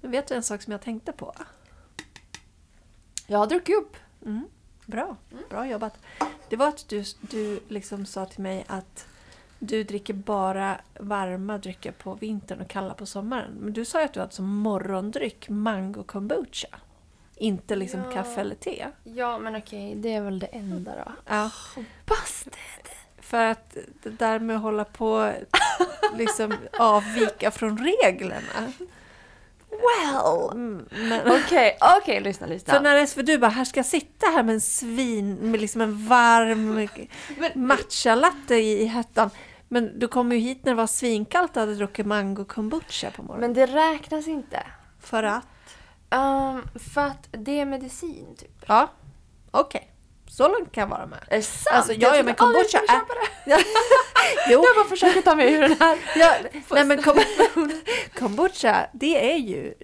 Men vet du en sak som jag tänkte på? Jag har druckit upp. Mm. Bra, bra jobbat. Det var att du, du liksom sa till mig att du dricker bara varma drycker på vintern och kalla på sommaren. Men du sa ju att du hade som morgondryck mango kombucha. Inte liksom Ja. kaffe eller te. Ja, men okej, det är väl det enda då. Ja, Busted! för att det där med att hålla på liksom avvika från reglerna. Well! Mm, Men, Okej, okej, lyssna, lyssna. För när SV du bara, här ska jag sitta här med en svin, med liksom en varm matcha-latte i, i hettan. Men du kom ju hit när det var svinkallt och hade druckit mango kombucha på morgonen. Men det räknas inte. För att? Um, för att det är medicin, typ. Ja, okej. Så långt kan jag vara med. Är det sant? Alltså, ja, ja, men trodde aldrig kombucha är- köpa det. Jo, Jag bara försöker ta mig ur den här. ja, nej men kom, kombucha, det är ju,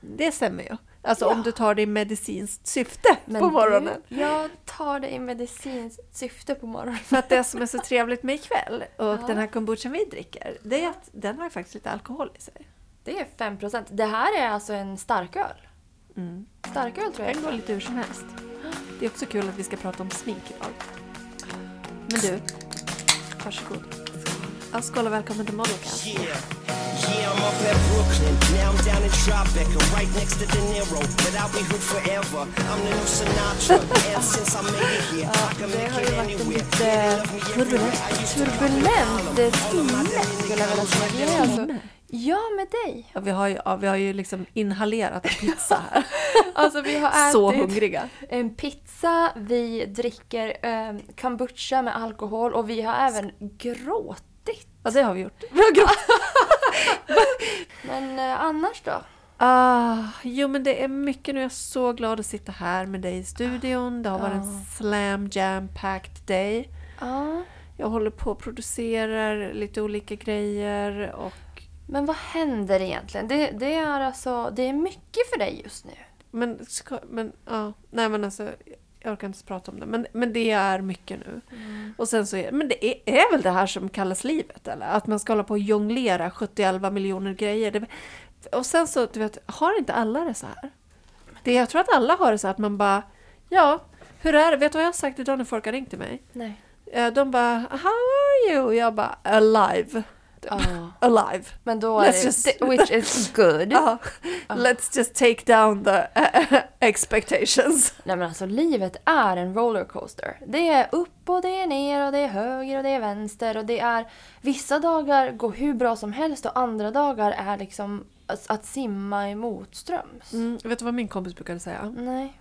det stämmer ju. Alltså om Ja. du tar det i medicinskt syfte på morgonen. Du, jag tar det i medicinskt syfte på morgonen. För att det som är så trevligt med ikväll och Ja. den här kombuchan vi dricker, det är att den har faktiskt lite alkohol i sig. Det är 5%. Det här är alltså en starköl. Mm. Starköl tror jag. Den går lite hur som helst. Det är också kul att vi ska prata om smink idag. Men du, varsågod. Ja, skål och välkommen till Modelcast. Yeah, I'm up at Brooklyn. Now I'm down in Tribeca, right next to De Niro. But I'll be hood forever. I'm the new Sinatra. and since I made it here, I can make it anywhere. turbulent, turbulent timme skulle jag vilja säga. Ja, med dig. Ja, vi, har ju, ja, vi har ju liksom inhalerat en pizza här. Alltså vi har ätit Så hungriga. en pizza, vi dricker eh, kombucha med alkohol och vi har även gråtit. Ja, det har vi gjort. Vi har gråtit. Men eh, annars då? Ah, jo, men det är mycket nu. Jag är så glad att sitta här med dig i studion. Det har varit en slam jam packed day. Ja. Jag håller på och producerar lite olika grejer och Men vad händer egentligen? Det, det, är alltså, det är mycket för dig just nu. Men, ska, men ja, nej men alltså jag orkar inte prata om det. Men, men det är mycket nu. Och sen så är, men det är, är väl det här som kallas livet eller? Att man ska hålla på och jonglera 70 miljoner grejer. Det, och sen så, du vet, har inte alla det så här? Det, jag tror att alla har det så här att man bara, ja, hur är det? Vet du vad jag har sagt idag när folk har ringt till mig? Nej. Eh, De bara, how are you? Och jag bara, alive. Ja. Alive. Men då är Let's det, just- which is good. Ja. Let's just take down the expectations. Nej men alltså livet är en rollercoaster. Det är upp och det är ner och det är höger och det är vänster och det är vissa dagar går hur bra som helst och andra dagar är liksom att, att simma i motströms. Mm, vet du vad min kompis brukade säga? Nej.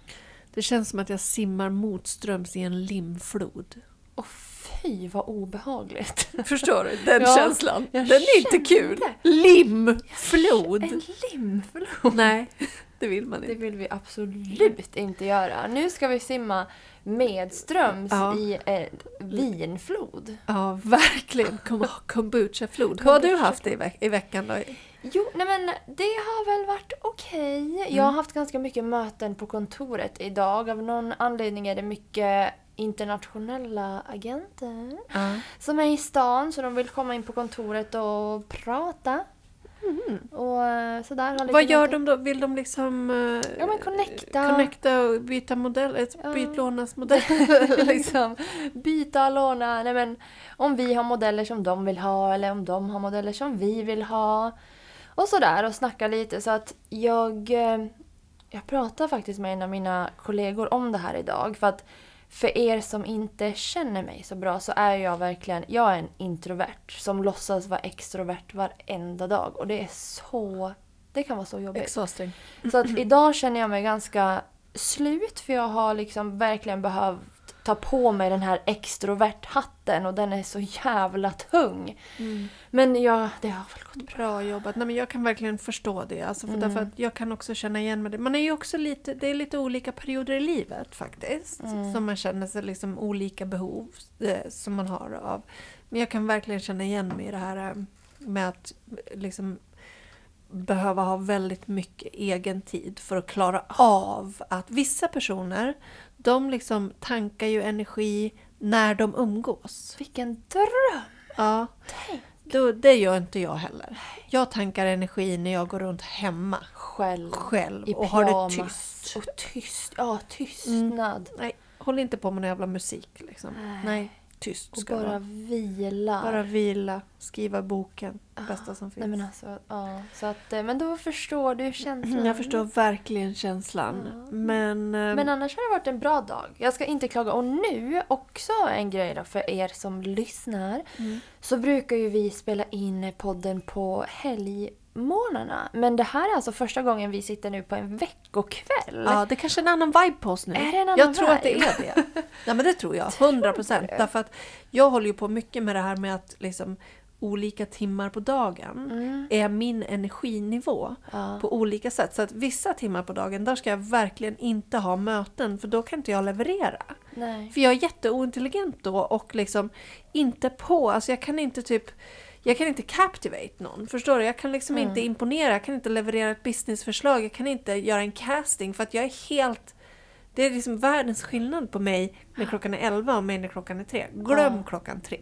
Det känns som att jag simmar motströms i en limflod. Och fy vad obehagligt. Förstår du? Den Ja, känslan. Den är inte kul. det. Limflod. En limflod. Nej, det vill man Det inte. vill vi absolut inte göra. Nu ska vi simma medströms Ja. i en vinflod. Ja, verkligen. Kom, kombucha-flod. Hur har du haft det i, veck- i veckan då? Jo, nej men det har väl varit okej. Jag har haft ganska mycket möten på kontoret idag. Av någon anledning är det mycket internationella agenter Ja. som är i stan så de vill komma in på kontoret och prata. Och eh, sådär. Vad gör möten. de då? Vill de liksom eh, Ja, men connecta. connecta och byta modell? Ett Ja. bytlånas-modell? liksom byta, låna. Nej, men om vi har modeller som de vill ha eller om de har modeller som vi vill ha. Och sådär och snacka lite så att jag... eh, Jag pratar faktiskt med en av mina kollegor om det här idag för att för er som inte känner mig så bra så är jag verkligen, jag är en introvert som låtsas vara extrovert varenda dag och det är så, det kan vara så jobbigt. Exhausting. Så att idag känner jag mig ganska slut för jag har liksom verkligen behövt ta på mig den här extrovert-hatten och den är så jävla tung. Men ja, det har väl gått bra. Bra jobbat. Nej, men jag kan verkligen förstå det. Alltså, för Mm. därför att jag kan också känna igen mig. det. Man är ju också lite, det är lite olika perioder i livet faktiskt. Mm. Som man känner sig liksom olika behov eh, som man har av. Men jag kan verkligen känna igen mig i det här eh, med att liksom behöva ha väldigt mycket egen tid för att klara av att vissa personer de liksom tankar ju energi när de umgås. Vilken dröm! Ja. Tänk. Då, det gör inte jag heller. Jag tankar energi när jag går runt hemma Själv. själv I och har det tyst. Och tyst. Ja, tystnad. Nej, håll inte på med någon jävla musik liksom. Nej. Nej, tyst Och bara vara. vila. Bara vila, skriva boken. Bästa som finns. Nej men alltså, ja. Så att, eh, men då förstår du känslan. Jag förstår verkligen känslan. Men, eh, Men annars har det varit en bra dag. Jag ska inte klaga. Och nu, också en grej då för er som lyssnar. Mm. Så brukar ju vi spela in podden på helgmorgnarna. Men det här är alltså första gången vi sitter nu på en veckokväll. ja, det är kanske är en annan vibe på oss nu. Är det en annan jag tror att det vibe? är det. Nej, men det tror jag. 100 procent. Därför att jag håller ju på mycket med det här med att liksom, olika timmar på dagen Mm. är min energinivå Ja. på olika sätt. Så att vissa timmar på dagen, där ska jag verkligen inte ha möten för då kan inte jag leverera. Nej. För jag är jätteointelligent då och liksom inte på, alltså jag kan inte typ jag kan inte captivate någon, förstår du? Jag kan liksom inte imponera, jag kan inte leverera ett businessförslag, jag kan inte göra en casting för att jag är helt... Det är liksom världens skillnad på mig när klockan är 11 och mig när klockan är 3. Glöm Ja. klockan 3.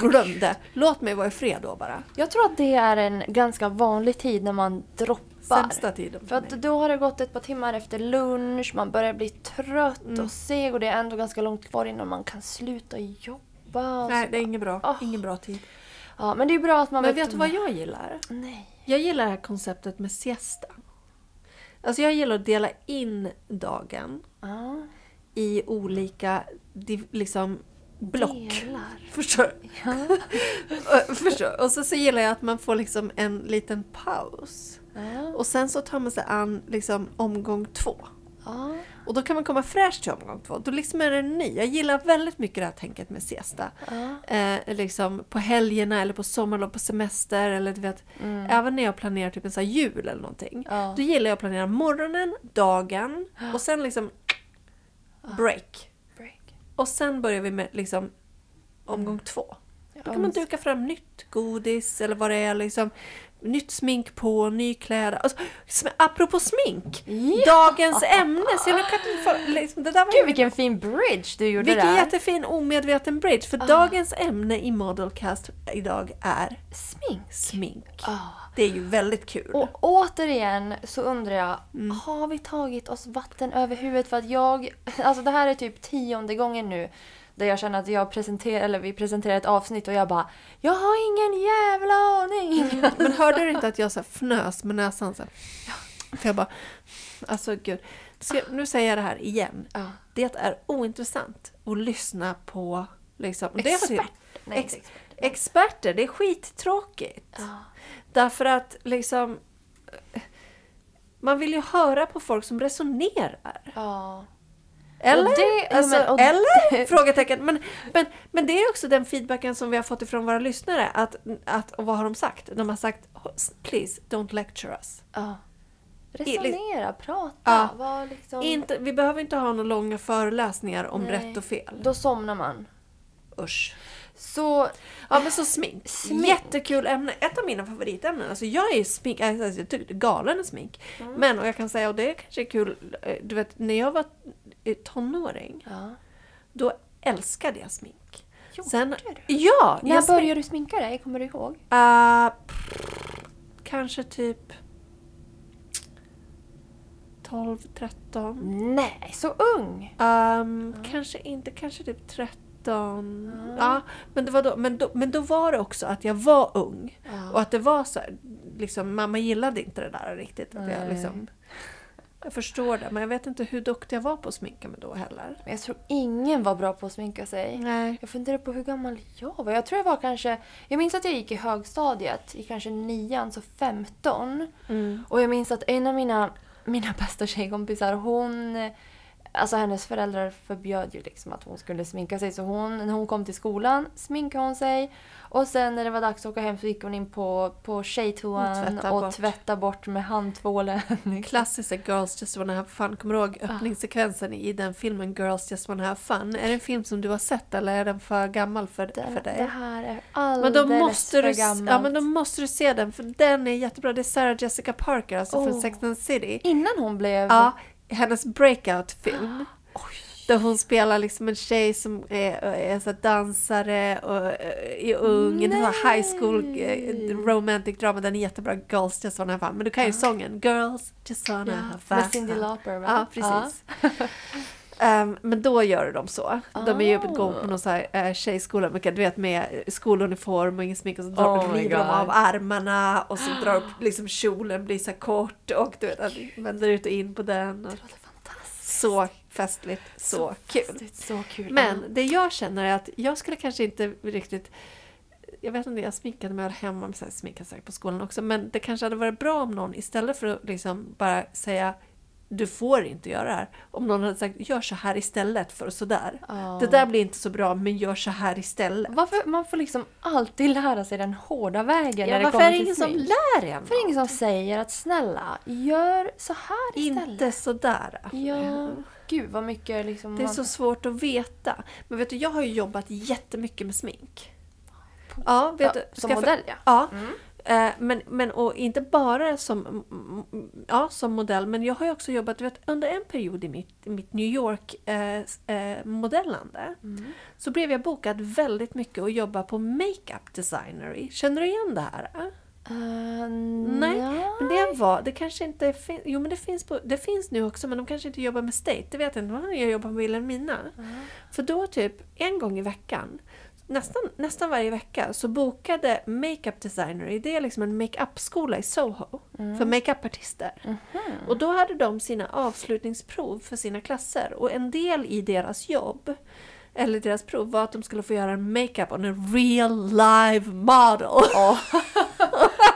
Glöm det. Låt mig vara i fred då bara. Jag tror att det är en ganska vanlig tid när man droppar. Sämsta tiden För för att mig. då har det gått ett par timmar efter lunch, man börjar bli trött Mm. och seg och det är ändå ganska långt kvar innan man kan sluta jobba. Nej, det är inget bra. Åh. Ingen bra tid. Ja, men det är bra att man Men vet du vad jag gillar? Nej. Jag gillar det här konceptet med siesta. Alltså jag gillar att dela in dagen Ja. i olika liksom, block. Delar. Förstår? Ja. Och- Förstår. Och så, så gillar jag att man får liksom en liten paus. Ja. Och sen så tar man sig an liksom omgång två. Ja. Och då kan man komma fräsch till omgång två. Då liksom är det ny. Jag gillar väldigt mycket det här tänket med siesta. ja. Eh, liksom på helgerna eller på sommarlov, på semester eller du vet. Mm. Även när jag planerar typ en sån jul eller någonting. Ja. Då gillar jag att planera morgonen, dagen och sen liksom break. Break. Och sen börjar vi med liksom omgång två. Då kan man duka fram nytt godis eller vad det är. Liksom, nytt smink på, ny kläder. Alltså, sm- apropå smink! Ja. Dagens ämne! Så jag kan inte liksom, det där var Gud vilken fin bridge du gjorde vilken där. jättefin omedveten bridge. För dagens ämne i Modelcast idag är Smink. smink. Ah. Det är ju väldigt kul. Och återigen så undrar jag, Mm. har vi tagit oss vatten över huvudet? För att jag, alltså det här är typ tionde gången nu där jag känner att jag presenterar, eller vi presenterar ett avsnitt och jag bara Jag har ingen jävla aning! Men hörde du inte att jag så fnös med näsan? Så här? För jag bara, alltså gud. Ska, nu säger jag det här igen. Ja. Det är ointressant att lyssna på liksom, det Expert. till- Nej, Ex- expert. experter. Det är skittråkigt. Ja. Därför att liksom man vill ju höra på folk som resonerar. Ja. Eller? Det- ja, alltså, men- och- eller? Frågetecken. Men, men, men det är också den feedbacken som vi har fått ifrån våra lyssnare. Att, att, och vad har de sagt? De har sagt please don't lecture us. ja. Resonera, prata. Ja. Var liksom... Inte, vi behöver inte ha några långa föreläsningar om Nej. rätt och fel. Då somnar man. Usch. Så Ja men så smink. Smink. Jättekul ämne. Ett av mina favoritämnen. Alltså jag är smink, alltså, jag tycker galen i smink. Mm. Men, och jag kan säga, och det kanske är kul, eh, du vet när jag var tonåring. ja. Då älskade jag smink. Gjorde Sen, du? Ja! När jag började du sminka dig? Kommer du ihåg? Uh, kanske typ 12, 13. Nej, så ung! Um, Kanske inte, kanske typ 13. Ja, men, det var då, men, då, men då var det också att jag var ung. Ja. Och att det var så här, liksom, mamma gillade inte det där riktigt. Att jag, liksom, jag förstår det, men jag vet inte hur duktig jag var på att sminka mig då heller. Men jag tror ingen var bra på att sminka sig. Nej. Jag funderar på hur gammal jag var. Jag tror jag var kanske... Jag minns att jag gick i högstadiet, i kanske nian, så 15. Mm. Och jag minns att en av mina, mina bästa tjejkompisar, hon... Alltså hennes föräldrar förbjöd ju liksom att hon skulle sminka sig. Så hon, när hon kom till skolan sminkade hon sig. Och sen när det var dags att åka hem så gick hon in på, på tjejtoan Och tvätta och bort. tvätta bort med handtvålen. Klassiska Girls Just Wanna Have Fun. Kommer du ihåg öppningssekvensen i den filmen Girls Just Wanna Have Fun? Är det en film som du har sett eller är den för gammal för, Det, för dig? det här är Men alldeles då, måste för du, gammalt. ja, men då måste du se den för den är jättebra. Det är Sarah Jessica Parker, alltså från Oh. Sex and the City. Innan hon blev... Ja, hennes breakout-film. Där hon spelar liksom en tjej som är, är så dansare och eh, är ung. En high school eh, romantic drama. Den är jättebra. Girls just wanna have fun. Men du kan ju sången. Girls just wanna have fun. med Cyndi Lauper va? Ja, precis. Ehm, men då gör de så. De är ju Ah. går på någon så här, uh, tjejskola, med, du vet med skoluniform och ingen smink och så drar, Oh river de av armarna och så drar upp liksom kjolen blir så kort och du vet, vänder ut och in på den. Och så festligt, så, kul. Festligt, Så kul. Men det jag känner är att jag skulle kanske inte riktigt jag vet inte, jag sminkade mig hemma, men sminkade säkert på skolan också. Men det kanske hade varit bra om någon istället för att liksom bara säga du får inte göra det här. Om någon hade sagt gör så här istället för sådär. Ja. Det där blir inte så bra, men gör så här istället. Varför man får liksom alltid lära sig den hårda vägen Ja, när det varför kommer är det till ingen som lär en? Varför är det ingen som säger att snälla, gör så här istället? Inte sådär. Ja, gud vad mycket liksom... Det är man- så svårt att veta. Men vet du, jag har ju jobbat jättemycket med smink. Ja, vet ja, du, som modell ja. Ja, Mm. Eh, Men, men och inte bara som, ja, som modell, men jag har ju också jobbat, vet, under en period i mitt, mitt New York eh, eh, Mm. så blev jag bokad väldigt mycket att jobba på makeup designery. Känner du igen det här? Uh, Nej, men det var, det kanske inte finns, jo men det finns, på, det finns nu också men de kanske inte jobbar med State, det vet jag inte, jag jobbar på Wilhelmina. För då typ en gång i veckan, nästan, nästan varje vecka, så bokade Makeup Designery, det är liksom en makeup-skola i Soho för makeup-artister. Och då hade de sina avslutningsprov för sina klasser och en del i deras jobb eller deras prov var att de skulle få göra en makeup on a real live model. Oh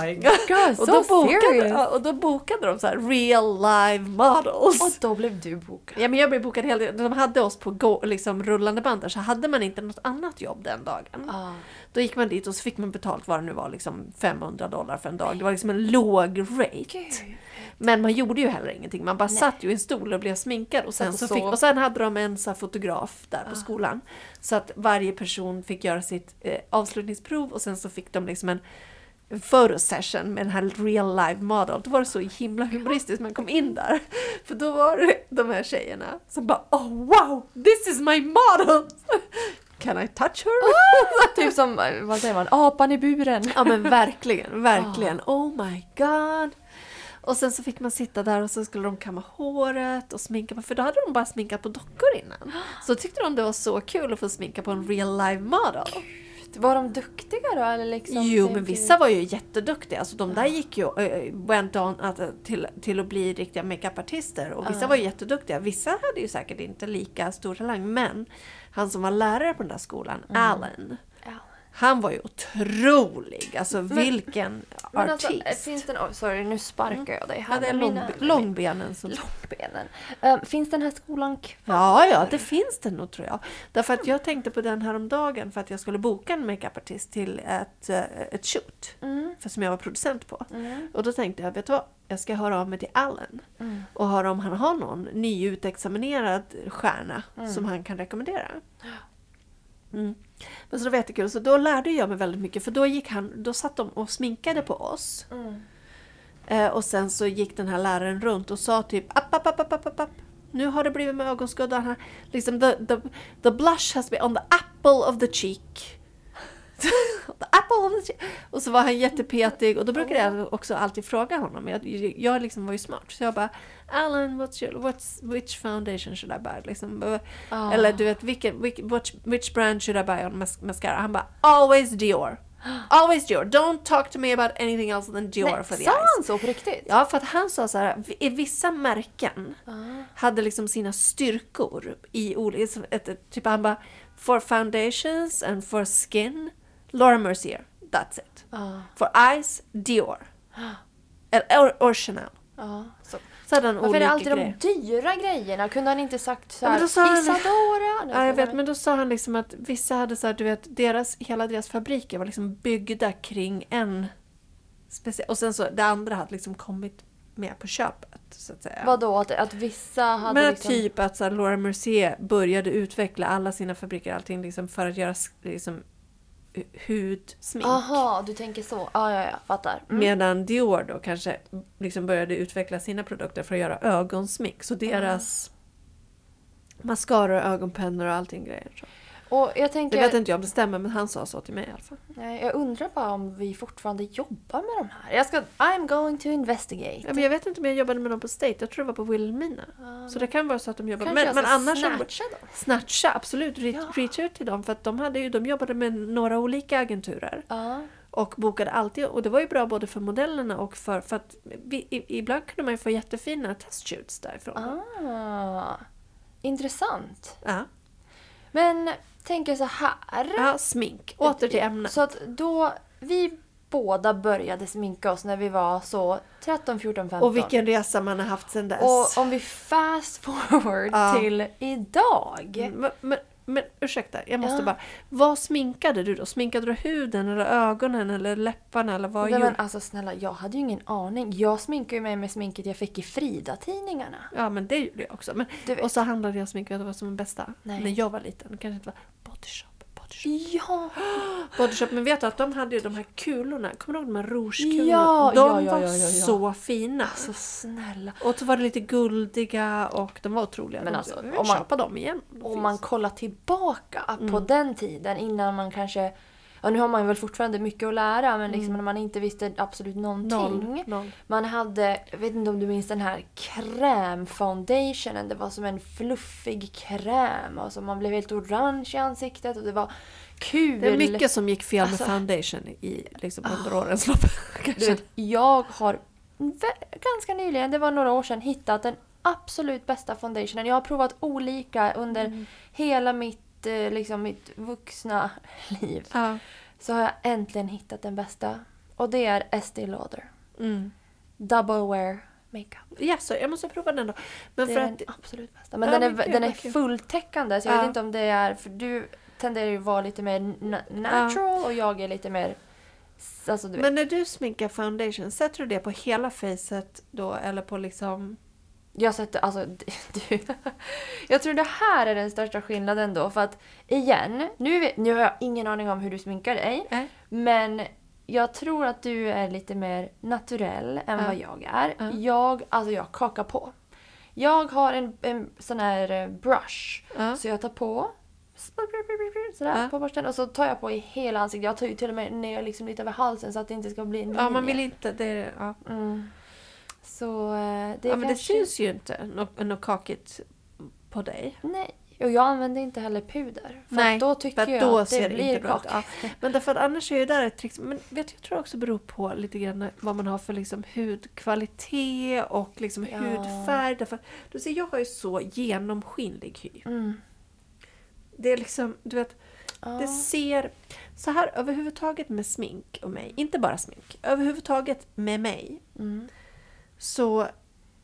my god, Och so då, bokade, serious! och då bokade de så här real live models. Och då blev du bokad. Ja, men jag blev bokad hela tiden. De hade oss på gå, liksom, rullande band där, så hade man inte något annat jobb den dagen. Ah. Då gick man dit och så fick man betalt vad det nu var, liksom 500 dollar för en dag. Det var liksom en låg rate. Gud. Men man gjorde ju heller ingenting. Man bara satt ju i en stol och blev sminkad. Och sen, så fick, och sen hade de en så fotograf där på skolan. Så att varje person fick göra sitt eh, avslutningsprov och sen så fick de liksom en photosession med den här real live model. Då var det så himla humoristiskt man kom in där. För då var det de här tjejerna som bara Oh wow! This is my model! Can I touch her? Typ som, vad säger man, apan i buren. Ja men verkligen, verkligen. Oh my god. Och sen så fick man sitta där och så skulle de kamma håret och sminka. För då hade de bara sminkat på dockor innan. Så tyckte de det var så kul att få sminka på en real live model. Var de duktiga då? Eller liksom, Jo, men vissa var ju jätteduktiga. Alltså de där gick ju, went on att, till, till att bli riktiga makeupartister. Och vissa var ju jätteduktiga. Vissa hade ju säkert inte lika stor talang. Men han som var lärare på den där skolan, Mm. Allen. Han var ju otrolig. Alltså vilken Men alltså, artist. eh, finns den, oh, sorry nu sparkar jag dig här. Ja, det är lång, mina- långbenen som... Långbenen. Eh, finns den här skolan kvar? Ja, ja, det finns det nog tror jag. Därför att jag tänkte på den här om dagen för att jag skulle boka en makeupartist till ett, eh, ett shoot. Mm. För som jag var producent på. Mm. Och då tänkte jag, vet du vad? Jag ska höra av mig till Allen. Mm. Och höra om han har någon nyutexaminerad stjärna Mm. som han kan rekommendera. Men så det var jättekul. Så då lärde jag mig väldigt mycket. För då, gick han, då satt de och sminkade på oss. Mm. Eh, och sen så gick den här läraren runt och sa typ app, app, app, app, app, app, app. Nu har det blivit med ögonskuddar här. Liksom the, the, the blush has been on the apple of the cheek. the apple of the cheek. Och så var han jättepetig och då brukade jag också alltid fråga honom. Jag, jag liksom var ju smart. Så jag bara Alan, what's your, what's, which foundation should I buy? Liksom, Ah. Eller du vet, vilken, which, which, brand should I buy on mas- mascara? Han bara always Dior. Always Dior. Don't talk to me about anything else than Dior Nej, for the sa eyes. han så på riktigt? Ja, för att han sa så här, i vissa märken Ah. hade liksom sina styrkor i olika, typ han bara, for foundations and for skin, Laura Mercier, that's it. Ja. For eyes, Dior. Eller, or, or Chanel. Ja. Så. Så hade han Varför är det alltid grejer. de dyra grejerna? Kunde han inte sagt så Ja, här, sa han- Isadora? Ja, jag vet, men... då sa han liksom att vissa hade så här, du vet, deras, hela deras fabriker var liksom byggda kring en speciell... Och sen så, det andra hade liksom kommit med på köpet, så att säga. Vadå, att, att vissa hade Men liksom... typ att så här, Laura Mercier började utveckla alla sina fabriker allting liksom för att göra liksom, hudsmink. Aha, du tänker så. Ja, ja, ja. Fattar. Mm. Medan Dior då kanske liksom började utveckla sina produkter för att göra ögonsmink. Så deras mascara och ögonpennor och allting grejer. Så. Och jag Det tänker... vet inte jag om det stämmer men han sa så till mig i alla fall. Nej, jag undrar bara om vi fortfarande jobbar med de här. Jag ska... I'm going to investigate. Ja, men jag vet inte om jag jobbade med dem på State, jag tror det var på Wilhelmina. Ja, Så det kan vara så att de jobbar Kanske men, jag men ska annars snatcha dem. Snatcha, absolut. Re- Ja. Reach out till dem för att de, hade ju, de jobbade med några olika agenturer. Ja. Och bokade alltid, och det var ju bra både för modellerna och för, för att vi, i, ibland kunde man ju få jättefina testshoots därifrån. Ah, intressant. Ja. Men tänker så här. ja, smink. Åter till ämnet. Så att då, vi båda började sminka oss när vi var så 13, 14, 15. Och vilken resa man har haft sedan dess. Och om vi fast forward Ja. till idag. Mm, Men, men, men ursäkta, jag måste Ja. bara. Vad sminkade du då? Sminkade du huden eller ögonen eller läpparna eller vad Nej, gjorde men alltså snälla, jag hade ju ingen aning. Jag sminkade ju mig med sminket jag fick i Frida-tidningarna. Ja men det gjorde jag också. Men, och så handlade jag smink, vet du vad som var bästa? Nej. När jag var liten. Det kanske inte var Body Shop. Body Shop. Ja! Body Shop. Men vet du att de hade ju de här kulorna? Kommer du ihåg de här rougekulorna? Ja, de ja, ja, var så fina. Alltså snälla. Och så var det lite guldiga och de var otroliga. Men alltså, om man- köpa dem igen. Om finns. man kollar tillbaka på Mm. den tiden innan man kanske... Ja, nu har man väl fortfarande mycket att lära men liksom när man inte visste absolut någonting. Mm. Noll. Noll. Man hade, jag vet inte om du minns den här krämfoundationen. Det var som en fluffig kräm. Alltså man blev helt orange i ansiktet och det var kul. Det är mycket som gick fel med Alltså- foundation i, liksom, under årens lopp. Du vet, jag har ganska nyligen, det var några år sedan, hittat den absolut bästa foundationen. Jag har provat olika under Mm. hela mitt, eh, liksom, mitt vuxna liv. Ja. Så har jag äntligen hittat den bästa. Och det är Estée Lauder. Mm. Double Wear Makeup. Ja, så jag måste prova den då. Men Det för är att, den absolut bästa. Men Ja, den, men är, gud, den är fulltäckande så jag Ja. vet inte om det är... För du tenderar ju att vara lite mer na- natural och jag är lite mer... Alltså men när du sminkar foundation, sätter du det på hela facet då eller på liksom... Jag sätter, alltså du. Jag tror det här är den största skillnaden då. För att igen, nu, nu har jag ingen aning om hur du sminkar dig. Äh? Men jag tror att du är lite mer naturell än Ja. vad jag är. Ja. Jag, alltså jag kakar på. Jag har en, en sån här eh, brush. Så jag tar på sådär på borsten och så tar jag på i hela ansiktet. Jag tar ju till och med ner liksom lite över halsen så att det inte ska bli en ja, man linje. vill inte... Det, ja. Mm. Så eh, det ja, men det syns ju inte något, något kakigt på dig. Nej, och jag använder inte heller puder. För Nej, då tycker för jag då att det ser det blir kakigt. Ja. Men därför annars är ju där ett trick. Men vet jag tror också beror på lite grann vad man har för liksom hudkvalitet och liksom Ja. hudfärg. Därför du ser, jag har ju så genomskinlig hy. Mm. Det är liksom, du vet, Ja. det ser... Så här överhuvudtaget med smink och mig, inte bara smink, överhuvudtaget med mig. Mm. Så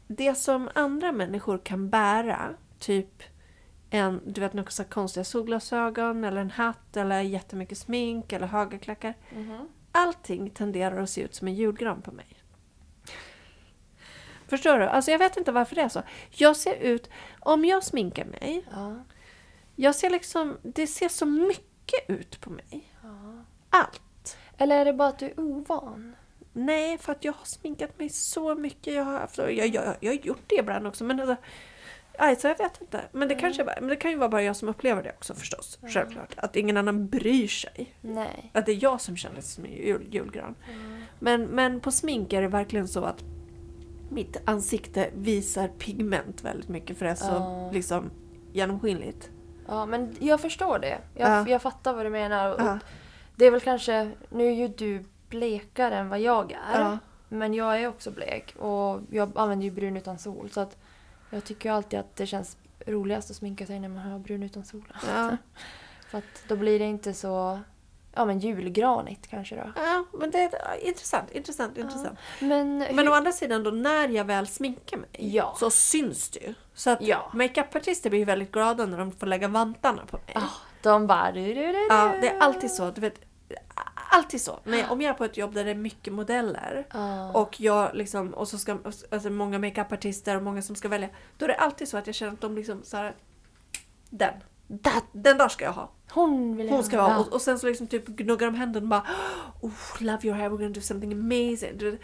det som andra människor kan bära, typ en, du vet, så här konstiga solglasögon eller en hatt eller jättemycket smink eller höga klackar. Mhm. Allting tenderar att se ut som en julgran på mig. Förstår du? Alltså jag vet inte varför det är så. Jag ser ut, om jag sminkar mig, Ja. jag ser liksom, det ser så mycket ut på mig. Ja. Allt. Eller är det bara att du är ovan? Nej, för att jag har sminkat mig så mycket. Jag har, haft, jag, jag, jag, jag har gjort det ibland också. Men alltså, alltså, jag vet inte. Men det, kanske, bara- men det kan ju vara bara jag som upplever det också förstås. Självklart. Att ingen annan bryr sig. Nej. Att det är jag som känner mig som jul, julgran. Men, men på smink är det verkligen så att mitt ansikte visar pigment väldigt mycket. För det är så Ja. liksom genomskinligt. Ja, men jag förstår det. Jag, Ja. jag fattar vad du menar. Ja. Det är väl kanske, nu är ju du blekare än vad jag är. Ja. Men jag är också blek och jag använder ju brun utan sol. Så att jag tycker alltid att det känns roligast att sminka sig när man har brun utan sol. Ja. För att då blir det inte så ja, men julgranigt kanske då. ja, men det är ja, intressant. Intressant, intressant. Men, Men hur- å andra sidan då, när jag väl sminkar mig Ja. så syns det ju. Så att Ja. makeupartister blir väldigt glada när de får lägga vantarna på mig. Ah, de bara... Du, du, du, du. Ja, det är alltid så. Du vet, alltid så. När, om jag är på ett jobb där det är mycket modeller Ja. och jag liksom, och så ska alltså många makeupartister och många som ska välja. Då är det alltid så att jag känner att de liksom så här, Den. That, Den där ska jag ha. hon vill Hon ska jag ha. Och, och sen så liksom typ gnuggar de händerna och bara oh, Love your hair, we're gonna do something amazing.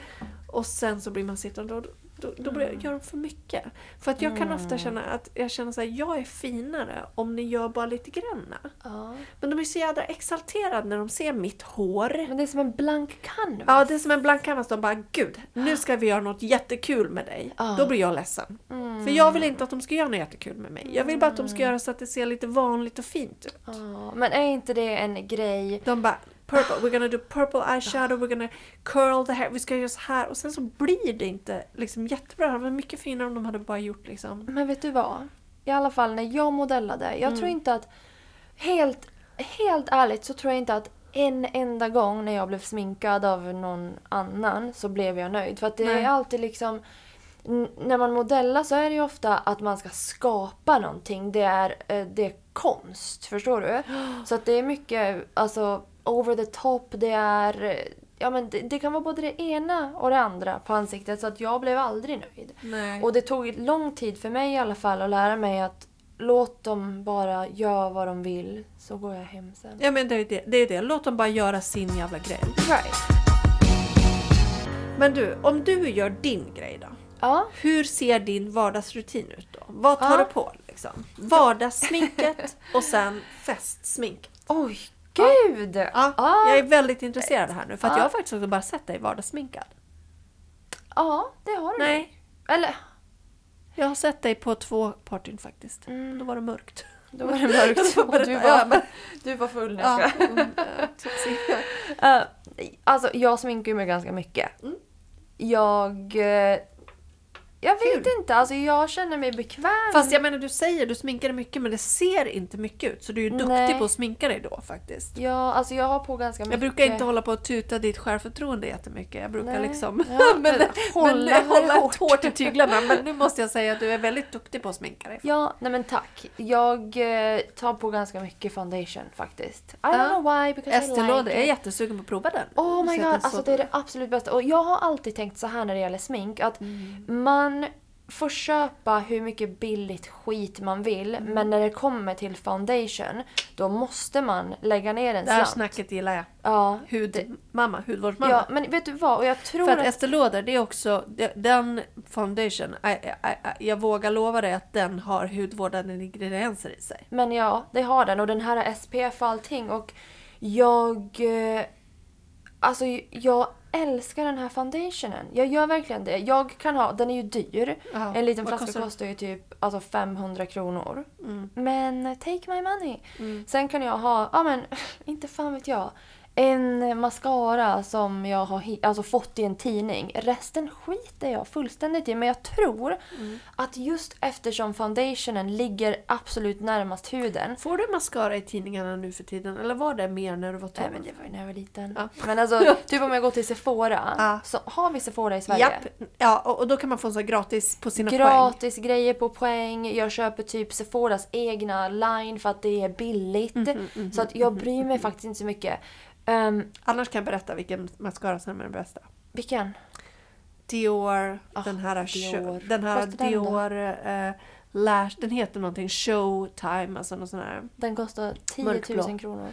Och sen så blir man sittande och då, då, börjar jag göra för mycket. För att jag kan ofta känna att jag känner så här, jag är finare om ni gör bara lite granna. Ja. Men de är så jädra exalterade när de ser mitt hår. Men det är som en blank canvas. Ja, det är som en blank canvas. De bara, gud, nu ska vi göra något jättekul med dig. Ja. Då blir jag ledsen. Mm. För jag vill inte att de ska göra något jättekul med mig. Jag vill bara att de ska göra så att det ser lite vanligt och fint ut. Ja, men är inte det en grej? De bara, purple, we're gonna do purple eyeshadow, we're gonna curl the hair, vi ska göra så här. Och sen så blir det inte liksom jättebra. Det var mycket finare om de hade bara gjort liksom... Men vet du vad? I alla fall när jag modellade. Jag Mm. tror inte att... Helt, helt ärligt så tror jag inte att en enda gång när jag blev sminkad av någon annan så blev jag nöjd. För att det Nej. är alltid liksom... När man modellar så är det ju ofta att man ska skapa någonting. Det är, eh, det är konst, förstår du? Så att det är mycket alltså, over the top. Det är... Ja, men det, det kan vara både det ena och det andra på ansiktet. Så att jag blev aldrig nöjd. Nej. Och det tog lång tid för mig i alla fall att lära mig att låt dem bara göra vad de vill så går jag hem sen. Ja men det är det, det är det. Låt dem bara göra sin jävla grej. Right. Men du, om du gör din grej då? Ja. Hur ser din vardagsrutin ut då? Vad tar Ja. du på liksom? Vardagssminket och sen festsmink. Oj, gud! Ja, Ja. Jag är väldigt intresserad här nu för att Ja. jag har faktiskt också bara sett dig vardagssminkad. Ja, det har du. Nej, Eller, jag har sett dig på två partyn faktiskt. Mm. Då var det mörkt. då var det mörkt och du Ja, var, du var full när Ja, jag ska. mm, eh. Uh, alltså, jag sminkar ju mig ganska mycket. Mm. Jag... jag vet Kul. inte, alltså jag känner mig bekväm. Fast jag menar du säger du sminkar dig mycket men det ser inte mycket ut. Så du är ju duktig Nej. på att sminka dig då faktiskt. Ja, alltså jag har på ganska mycket. Jag brukar inte hålla på att tuta ditt självförtroende jättemycket. Jag brukar Nej. liksom Ja, men, hålla men, hålla hårt. hårt i tyglarna. Men nu måste jag säga att du är väldigt duktig på att sminka dig. Ja, nej men tack. Jag eh, tar på ganska mycket foundation faktiskt. I don't know why because I like Lauder, jag är it. jättesugen på att prova den. Oh my god, alltså så- det är det absolut bästa. Och jag har alltid tänkt så här när det gäller smink att Mm. Man får köpa hur mycket billigt skit man vill Mm. men när det kommer till foundation då måste man lägga ner en Det här slant. snacket gillar jag. Ja, Hudmamma, hudvårdsmamma. ja, men vet du vad? Och jag tror För att att... Estée Lauder, det är också, den foundation, I, I, I, jag vågar lova dig att den har hudvårdande ingredienser i sig. Men ja, det har den och den här har SPF och allting och jag... eh, Alltså jag älskar den här foundationen. Jag gör verkligen det. Jag kan ha, den är ju dyr. Ja, En liten flaska kostar kostar, ju typ alltså 500 kronor. Mm. Men take my money. Mm. Sen kan jag ha, ja men inte fan vet jag. En mascara som jag har alltså fått i en tidning. Resten skiter jag fullständigt i. Men jag tror Mm. att just eftersom foundationen ligger absolut närmast huden. Får du mascara i tidningarna nu för tiden? Eller var det mer när du var 12? Nej men det var ju när jag var liten. Ja. Men alltså, typ om jag går till Sephora. Ja. Så har vi Sephora i Sverige? Japp. Ja, och, då kan man få så gratis på sina poäng. Gratis grejer på poäng. Jag köper typ Sephoras egna line för att det är billigt. Mhm, så att jag bryr mig faktiskt inte så mycket. Um, Annars kan jag berätta vilken mascara som är den bästa. vilken? Dior, Ah, den här, Dior. Show, den här Kostar den? Dior eh, Lash, den heter någonting Showtime, alltså någon sån här. Den kostar 10 Mörkblå. 000 kronor.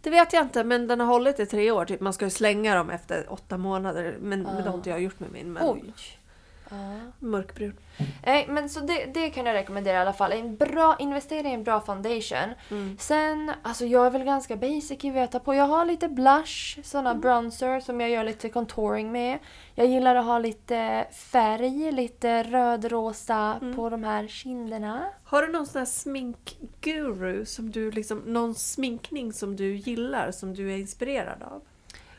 Det vet jag inte, men den har hållit i tre år. Typ. Man ska ju slänga dem efter åtta månader. Men, men det har inte jag gjort med min. Men Oj. Mörkbrun. Nej, men så det, det kan jag rekommendera i alla fall. En bra investering i en bra foundation. Mm. Sen, alltså jag är väl ganska basic i vad jag tar på. Jag har lite blush, såna Mm. bronzer som jag gör lite contouring med. Jag gillar att ha lite färg, lite röd-rosa Mm. på de här kinderna. Har du någon sån här sminkguru som du liksom, någon sminkning som du gillar, som du är inspirerad av?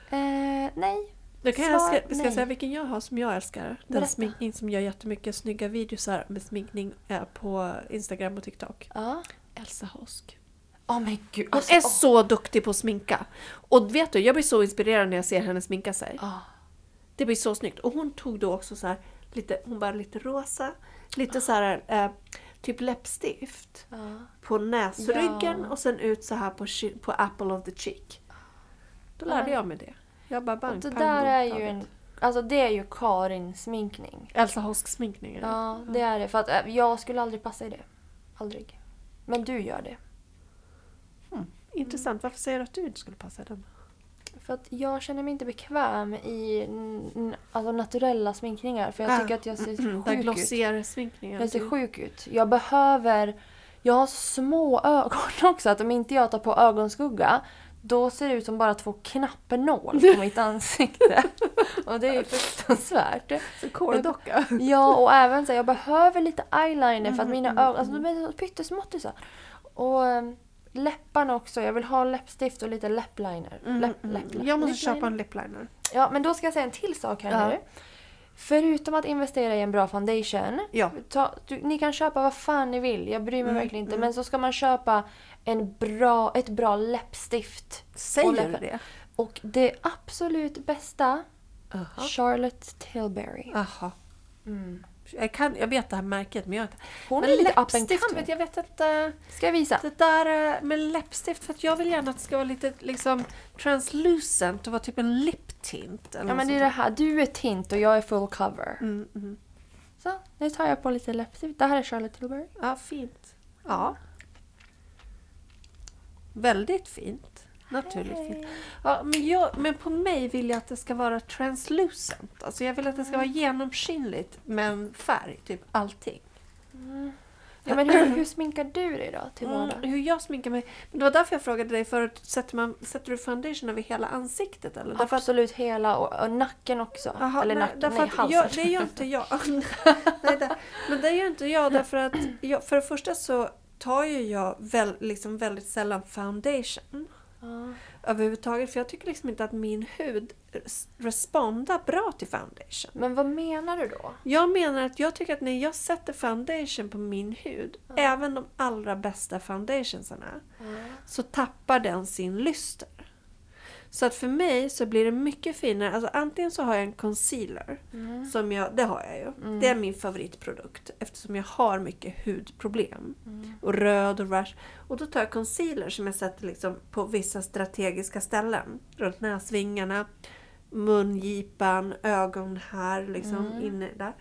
Eh, nej. Då kan jag, ska, ska jag säga vilken jag har som jag älskar? Den Berätta. sminkning som gör jättemycket snygga videosar med sminkning eh, på Instagram och TikTok. Ja. Elsa Hosk. Åh men gud. Hon alltså, är åh. så duktig på att sminka. Och vet du, jag blir så inspirerad när jag ser henne sminka sig. Ah. Det blir så snyggt. Och hon tog då också så här, lite, hon bara lite rosa, lite så här, eh, typ läppstift på näsryggen Ja. och sen ut så här på, på apple of the cheek. Då lärde Ja. jag mig det. Jag bara bang, Och det pang, där är ju en... Alltså det är ju Karin sminkning. Elsa Hosk-sminkningen. Ja, det är det. För att eh, jag skulle aldrig passa i det. Aldrig. Men du gör det. Intressant. Varför säger du att du inte skulle passa i den? För att jag känner mig inte bekväm i alltså naturella sminkningar. För jag Ah, tycker att jag ser mm, där sjuk ut. glossier-sminkningen. Jag ser sjuk ut. Jag behöver... Jag har små ögon också att om inte jag tar på ögonskugga då ser det ut som bara två knappnål på mitt ansikte. Och det är fruktansvärt. Så kåldocka. Ja, och även så här, jag behöver lite eyeliner för att mina Mm, ögon, alltså de är så pyttesmåttisar. Och ähm, läpparna också. Jag vill ha läppstift och lite läppliner. Mm, Läpp, mm. läpp, läpp, Jag måste läppliner. köpa en lipliner. Ja, men då ska jag säga en till sak här Ja. nu. Förutom att investera i en bra foundation. Ja. Ta, du, ni kan köpa vad fan ni vill, jag bryr mig Mm, verkligen inte. mm. Men så ska man köpa en bra, ett bra läppstift. Säger du det? Och det absolut bästa, Aha. Charlotte Tilbury. Aha. Mm. Jag, kan, jag vet det här märket men jag Hon men är lite läppstift vet jag vet inte. Ska jag visa? Det där eh, med läppstift för att jag vill gärna att det ska vara lite liksom translucent och vara typ en lip tint. Eller Ja men det är det här, du är tint och jag är full cover. Mm, mm. Så, nu tar jag på lite läppstift. Det här är Charlotte Tilbury. Ja, fint. Ja. Väldigt fint. Naturligt fint. Ja, men, jag, men på mig vill jag att det ska vara translucent. Alltså jag vill att det ska vara genomskinligt med en färg, typ allting. Ja, men hur, hur sminkar du dig då till Mm, vardags? hur jag sminkar mig. Det var därför jag frågade dig förut, sätter, man, sätter du foundation över hela ansiktet? Eller? Därför att, Absolut hela och, och nacken också. Aha, Eller nej, nacken, nej att halsen. jag, det gör inte jag. nej, det, men det gör inte jag därför att jag, för det första så tar ju jag väl, liksom väldigt sällan foundation. Ja. överhuvudtaget. För jag tycker liksom inte att min hud res- respondar bra till foundation. Men vad menar du då? Jag menar att jag tycker att när jag sätter foundation på min hud, även de allra bästa foundationsarna, så tappar den sin lyster. Så att för mig så blir det mycket finare. Alltså antingen så har jag en concealer. Mm. Som jag, det har jag ju. Det är min favoritprodukt eftersom jag har mycket hudproblem. Mm. Och röd och rash. Och då tar jag concealer som jag sätter liksom på vissa strategiska ställen. Runt näsvingarna, mungipan, ögon här liksom Mm. inne där.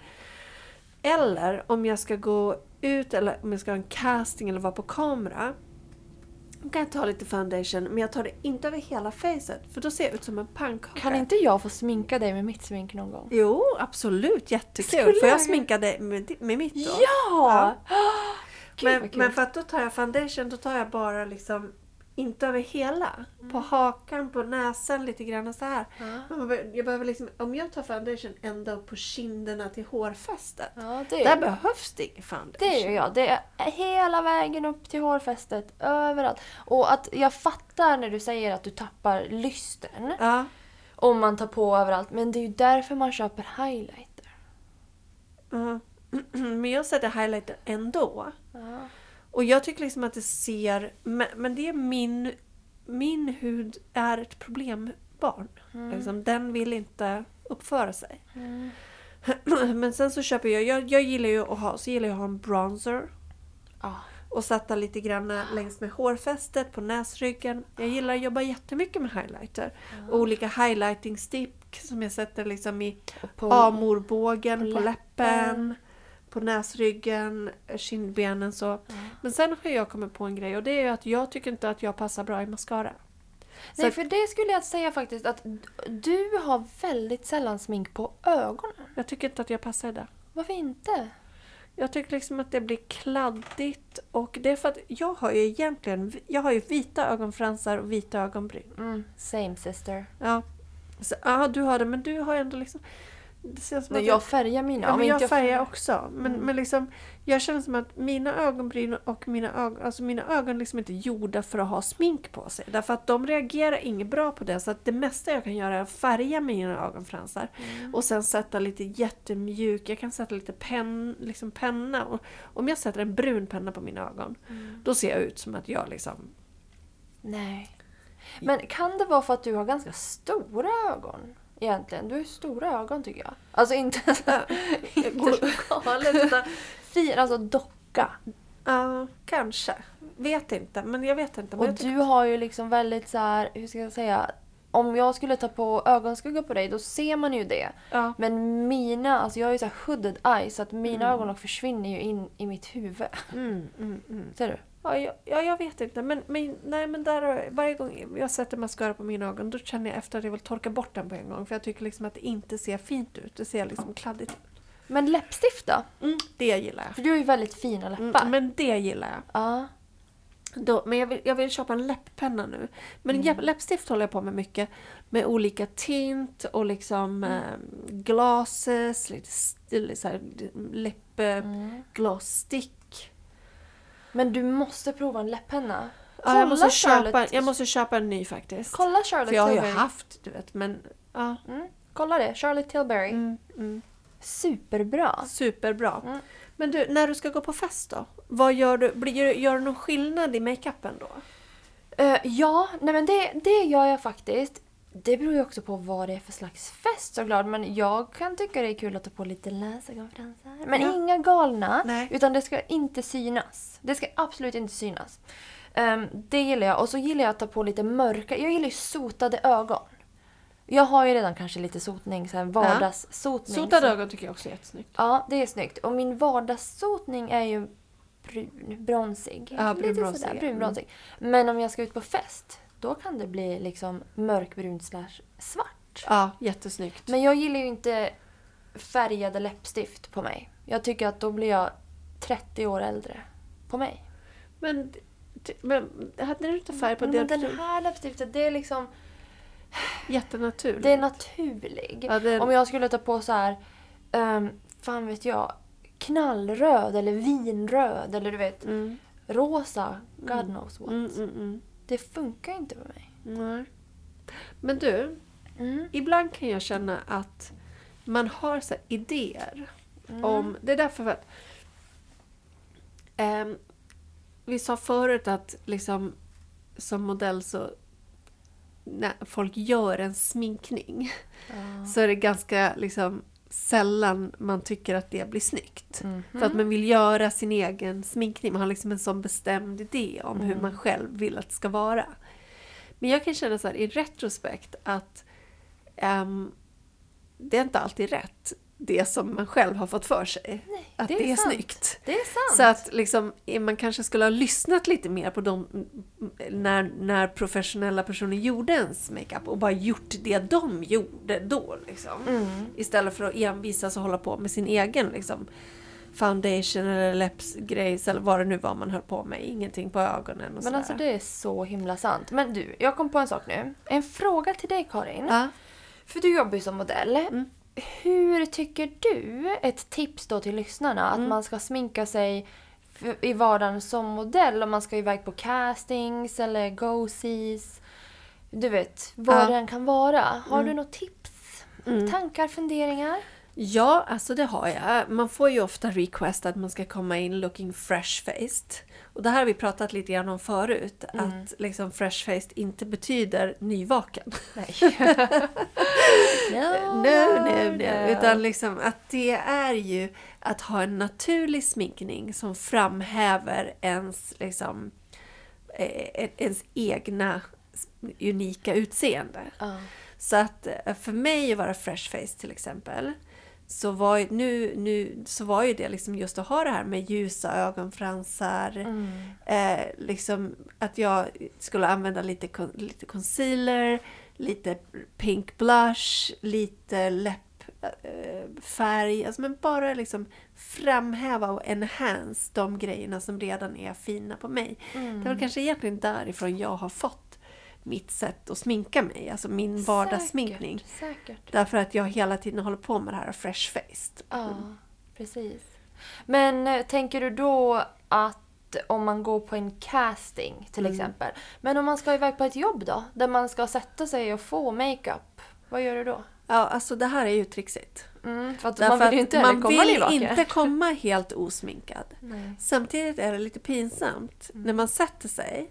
Eller om jag ska gå ut eller om jag ska ha en casting eller vara på kamera. Då kan jag ta lite foundation men jag tar det inte över hela facet för då ser jag ut som en pannkaka. Kan inte jag få sminka dig med mitt smink någon gång? Jo, absolut. Jättekul. Skulle Får jag sminka dig med, med mitt då? Ja! Gud, Men, men för att då tar jag foundation, då tar jag bara liksom inte över hela. På hakan, på näsan lite grann så här. Jag behöver liksom, om jag tar foundation ända upp på kinderna till hårfästet. Ja, det, Där behövs det ingen foundation. det gör jag. Det är hela vägen upp till hårfästet, överallt. Och att jag fattar när du säger att du tappar lysten Ja. om man tar på överallt. Men det är ju därför man köper highlighter. ja. Men jag sätter highlighter ändå. Ja. Och jag tycker liksom att det ser... Men, det är min... Min hud är ett problembarn. Liksom, den vill inte uppföra sig. Mm. Men sen så köper jag... Jag, jag gillar ju att ha, så gillar jag att ha en bronzer. Ja. Och sätta lite grann längs med hårfästet, på näsryggen. Jag gillar att jobba jättemycket med highlighter. Och olika highlighting stick som jag sätter liksom i amorbågen, på på, läppen. läppen. På näsryggen, kindbenen så. Men sen har jag kommit på en grej och det är ju att jag tycker inte att jag passar bra i mascara. Så Nej, för det skulle jag säga faktiskt att du har väldigt sällan smink på ögonen. Jag tycker inte att jag passar i det. Varför inte? Jag tycker liksom att det blir kladdigt och det är för att jag har ju egentligen jag har ju vita ögonfransar och vita ögonbryn. Mm, same sister. Ja, så, ja du har det men du har ändå liksom... Nej, att jag färgar mina. Ja, men jag färgar färgar- också. Men, Mm. men liksom, jag känner som att mina ögonbryn och mina ögon, alltså mina ögon liksom inte är gjorda för att ha smink på sig. Därför att de reagerar inget bra på det. Så att det mesta jag kan göra är att färga mina ögonfransar. Mm. Och sen sätta lite jättemjuk, jag kan sätta lite pen, liksom penna. Och om jag sätter en brun penna på mina ögon, Mm. då ser jag ut som att jag liksom... Nej. Men kan det vara för att du har ganska stora ögon? Egentligen. Du har ju stora ögon tycker jag. Alltså inte, så- inte så galet utan fin, alltså docka. Ja, kanske. Vet inte, men jag vet inte. Men Och jag tycker- du har ju liksom väldigt så här, hur ska jag säga? Om jag skulle ta på ögonskugga på dig då ser man ju det. ja. Men mina, alltså jag har ju så här hooded eyes så att mina ögonlock försvinner ju in i mitt huvud. Mm, mm, mm. Ser du? Ja, jag, ja, jag vet inte. Men, men, nej, men där, varje gång jag sätter mascara på mina ögon då känner jag efter att jag vill torka bort den på en gång. För jag tycker liksom att det inte ser fint ut. Det ser liksom kladdigt ut. Men läppstift då? Mm, det gillar jag. För du har ju väldigt fina läppar. Mm, men det gillar jag. Ja. Då, men jag vill, jag vill köpa en läpppenna nu. Men Mm. läppstift håller jag på med mycket. Med olika tint och liksom Mm. eh, glasses, lite stil, så här, läpp, Mm. gloss stick. Men du måste prova en läpppenna. Ja, jag, måste köpa, jag måste köpa en ny faktiskt. Kolla Charlotte För jag har ju Tilbury. haft, du vet, men... Ja. Mm. Kolla det, Charlotte Tilbury. Mm, mm. Superbra. Superbra. Mm. Men du, när du ska gå på fest då? Vad gör du? Blir, gör du någon skillnad i makeupen då? Eh, ja, nej men det, det gör jag faktiskt. Det beror ju också på vad det är för slags fest såklart. Men jag kan tycka det är kul att ta på lite läsögonfransar. Men Ja. inga galna. Nej. Utan det ska inte synas. Det ska absolut inte synas. Ehm, det gillar jag. Och så gillar jag att ta på lite mörka. Jag gillar ju sotade ögon. Jag har ju redan kanske lite sotning, så här vardagssotning. Sotade så- ögon tycker jag också är jättesnyggt. Ja, det är snyggt. Och min vardagssotning är ju brun, bronsig. Ja, brunbronsig, sådär, ja. brunbronsig. Men om jag ska ut på fest, då kan det bli liksom mörkbrunt slash svart. Ja, jättesnyggt. Men jag gillar ju inte färgade läppstift på mig. Jag tycker att då blir jag 30 år äldre på mig. Men, men hade du inte färg på Men det? den här läppstiftet, det är liksom... Jättenaturligt. Det är naturlig. Ja, det- Om jag skulle ta på så här, um, fan vet jag, knallröd eller vinröd eller du vet, Mm. rosa, God knows what. Mm, mm, mm. Det funkar inte med mig. Nej. Men du, Mm. ibland kan jag känna att man har så idéer Mm. om... Det är därför att... ehm, vi sa förut att liksom som modell så när folk gör en sminkning Ja. så är det ganska liksom sällan man tycker att det blir snyggt. Mhm. För att man vill göra sin egen sminkning. Man har liksom en sån bestämd idé om hur Mm. man själv vill att det ska vara. Men jag kan känna så här i retrospekt att ehm, det är inte alltid rätt. Det som man själv har fått för sig. Nej, att det det är är, sant. snyggt. Det är sant. Så att liksom, eh, man kanske skulle ha lyssnat lite mer på dem när, när professionella personer gjorde ens makeup och bara gjort det de gjorde då. Liksom. Mm. Istället för att envisas och hålla på med sin egen liksom, foundation eller läppsgrejs eller vad det nu var man höll på med. Ingenting på ögonen och Men sådär. alltså det är så himla sant. Men du, jag kom på en sak nu. En fråga till dig Karin. Ja. För du jobbar ju som modell. Mm. Hur tycker du, ett tips då till lyssnarna, Mm. att man ska sminka sig i vardagen som modell? Om man ska iväg på castings eller go-sees. Du vet, vad Ja. det än kan vara. Har Mm. du något tips? Mm. Tankar, funderingar? Ja, alltså det har jag. Man får ju ofta request att man ska komma in looking fresh faced. Och det här har vi pratat lite grann om förut. Mm. Att liksom fresh faced inte betyder nyvaken. Nej. No, no, no. Utan liksom att det är ju att ha en naturlig sminkning som framhäver ens, liksom, eh, ens egna unika utseende. Ja. Så att eh, för mig att vara fresh face till exempel så var nu, nu, så var ju det liksom just att ha det här med ljusa ögonfransar. Mm. Eh, liksom att jag skulle använda lite, lite concealer, lite pink blush, lite läppfärg. Alltså men bara liksom framhäva och enhance de grejerna som redan är fina på mig. Mm. Det var kanske egentligen därifrån jag har fått mitt sätt att sminka mig, alltså min vardagssminkning. Säkert, säkert. Därför att jag hela tiden håller på med det här fresh faced. Ja, precis. Men eh, tänker du då att om man går på en casting till Mm. exempel. Men om man ska iväg på ett jobb då? Där man ska sätta sig och få makeup. Vad gör du då? Ja, alltså det här är ju trixigt. Mm, för att Därför man vill ju inte man komma vill inte komma helt osminkad. Nej. Samtidigt är det lite pinsamt när man sätter sig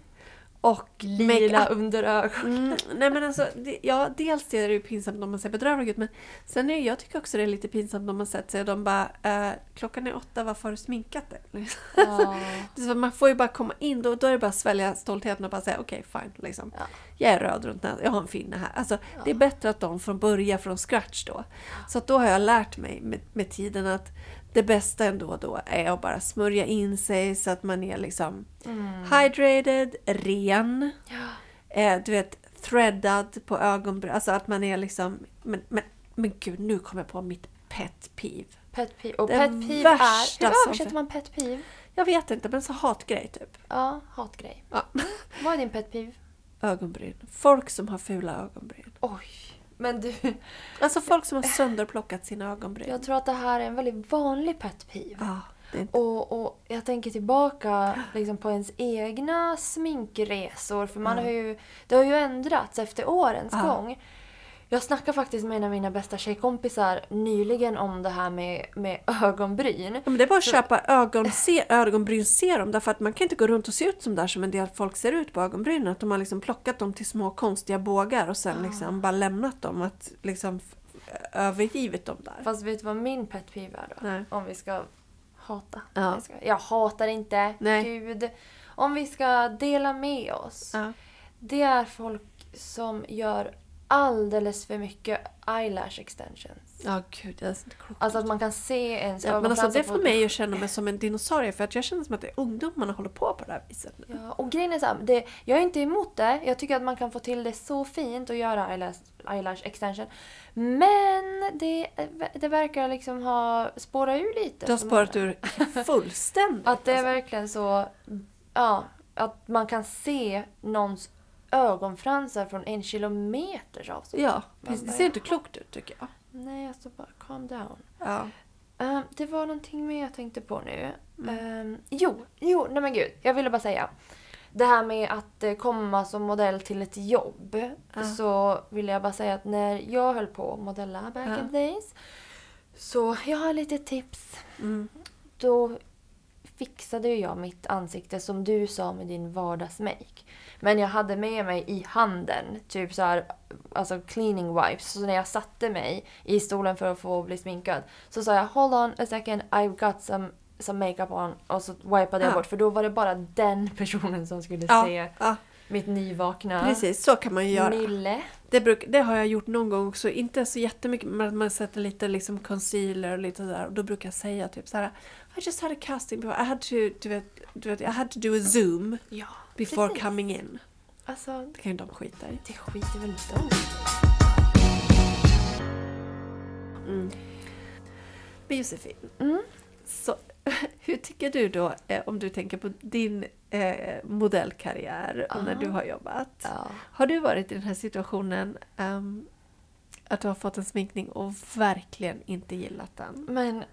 och Lila under ögonen. Mm, nej men alltså, det, ja dels är det ju pinsamt om man ser bedrövlig ut men sen är jag tycker också det är lite pinsamt om man sätter sig och de bara eh, klockan är åtta, varför har du sminkat dig? Liksom. Ja. Så man får ju bara komma in, då, då är det bara att svälja stoltheten och bara säga okej fine. Liksom. Ja. Jag är röd runt näsan, jag har en finne här. Alltså, Det är Ja. bättre att de får börja från scratch då. Så då har jag lärt mig med, med tiden att det bästa ändå då är att bara smörja in sig så att man är liksom Mm. hydrated, ren, Ja. eh, du vet threadad på ögonbryn. Alltså att man är liksom... Men, men, men gud, nu kommer jag på mitt pet peeve. Pet peeve. Och Det pet peeve är... Hur översätter man pet peeve? Jag vet inte, men så hatgrej typ. Ja, hatgrej. Ja. Vad är din pet peeve? Ögonbryn. Folk som har fula ögonbryn. Oj. Men du, Alltså folk som har sönderplockat sina ögonbryn. jag tror att det här är en väldigt vanlig pet peeve. Ja, inte... Och, och jag tänker tillbaka liksom på ens egna sminkresor. För man Ja. har ju, det har ju ändrats efter årens Ja. gång. Jag snackade faktiskt med en av mina bästa tjejkompisar nyligen om det här med, med ögonbryn. Ja, men det är bara att Så- köpa ögonse- ögonbrynsserum därför att man kan inte gå runt och se ut som där som en del folk ser ut på ögonbrynen. Att de har liksom plockat dem till små konstiga bågar och sen liksom bara lämnat dem. Att liksom övergivit dem där. Fast vet du vad min pet peeve är då? Nej. Om vi ska hata. Ja. Jag hatar inte. Nej. Gud. Om vi ska dela med oss. Ja. Det är folk som gör alldeles för mycket eyelash extensions. Ja, gud, jag är inte klok. Alltså att man kan se ens Ja, men alltså, det får mig att känna mig som en dinosaurie för att jag känner som att det är ungdomarna håller på på det här viset. Ja, och grejen är så här, det, jag är inte emot det. Jag tycker att man kan få till det så fint och göra eyelash, eyelash extension. Men det, det verkar liksom ha spårat ur lite. Det har spårat ur fullständigt. Att det är alltså. verkligen så, ja, att man kan se någons ögonfransar från en kilometers avstånd. Ja, precis. det ser inte klokt ut tycker jag. Nej, alltså bara calm down. Ja. Eh, det var någonting mer jag tänkte på nu. Mm. Eh, jo, jo, nej men gud. Jag ville bara säga. Det här med att eh, komma som modell till ett jobb. Ja. Så ville jag bara säga att när jag höll på att modella back Ja. in the days. Så jag har lite tips. Mm. Då fixade jag mitt ansikte som du sa med din vardagsmake. Men jag hade med mig i handen, typ så här, alltså cleaning wipes. Så när jag satte mig i stolen för att få bli sminkad så sa jag hold on a second, I've got some, some makeup on. Och så wipade jag Ja. bort för då var det bara den personen som skulle Ja, se ja, mitt nyvakna precis. Så kan man ju göra. Nille. Det, bruk, det har jag gjort någon gång också, inte så jättemycket, men att man sätter lite liksom concealer och lite sådär. Och då brukar jag säga typ så här: I just had a casting before, I had to, du vet, du vet, I had to do a zoom Ja, before precis. coming in. Alltså, Det kan ju de skita i. det skiter väl de. Mm. Men Josefin, Mm. så, hur tycker du då, eh, om du tänker på din eh, modellkarriär och när Ja. du har jobbat? Ja. Har du varit i den här situationen ehm, att du har fått en sminkning och verkligen inte gillat den? Men...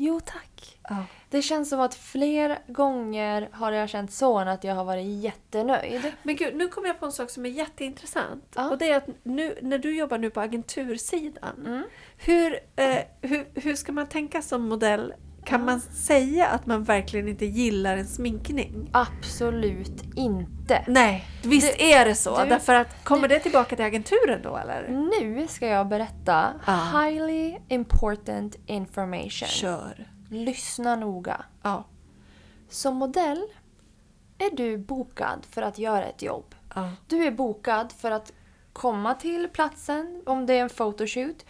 jo tack. Ja. Det känns som att fler gånger har jag känt så än att jag har varit jättenöjd. Men gud, nu kommer jag på en sak som är jätteintressant. Ja. Och det är att nu, när du jobbar nu på agentursidan, Mm. hur, eh, hur, hur ska man tänka som modell? Kan man säga att man verkligen inte gillar en sminkning? Absolut inte. Nej, visst är det så. du- Därför att, kommer det tillbaka till agenturen då eller? Nu ska jag berätta Ja. highly important information. Kör. Lyssna noga. Ja. Som modell är du bokad för att göra ett jobb. ja. Du är bokad för att komma till platsen om det är en photoshoot.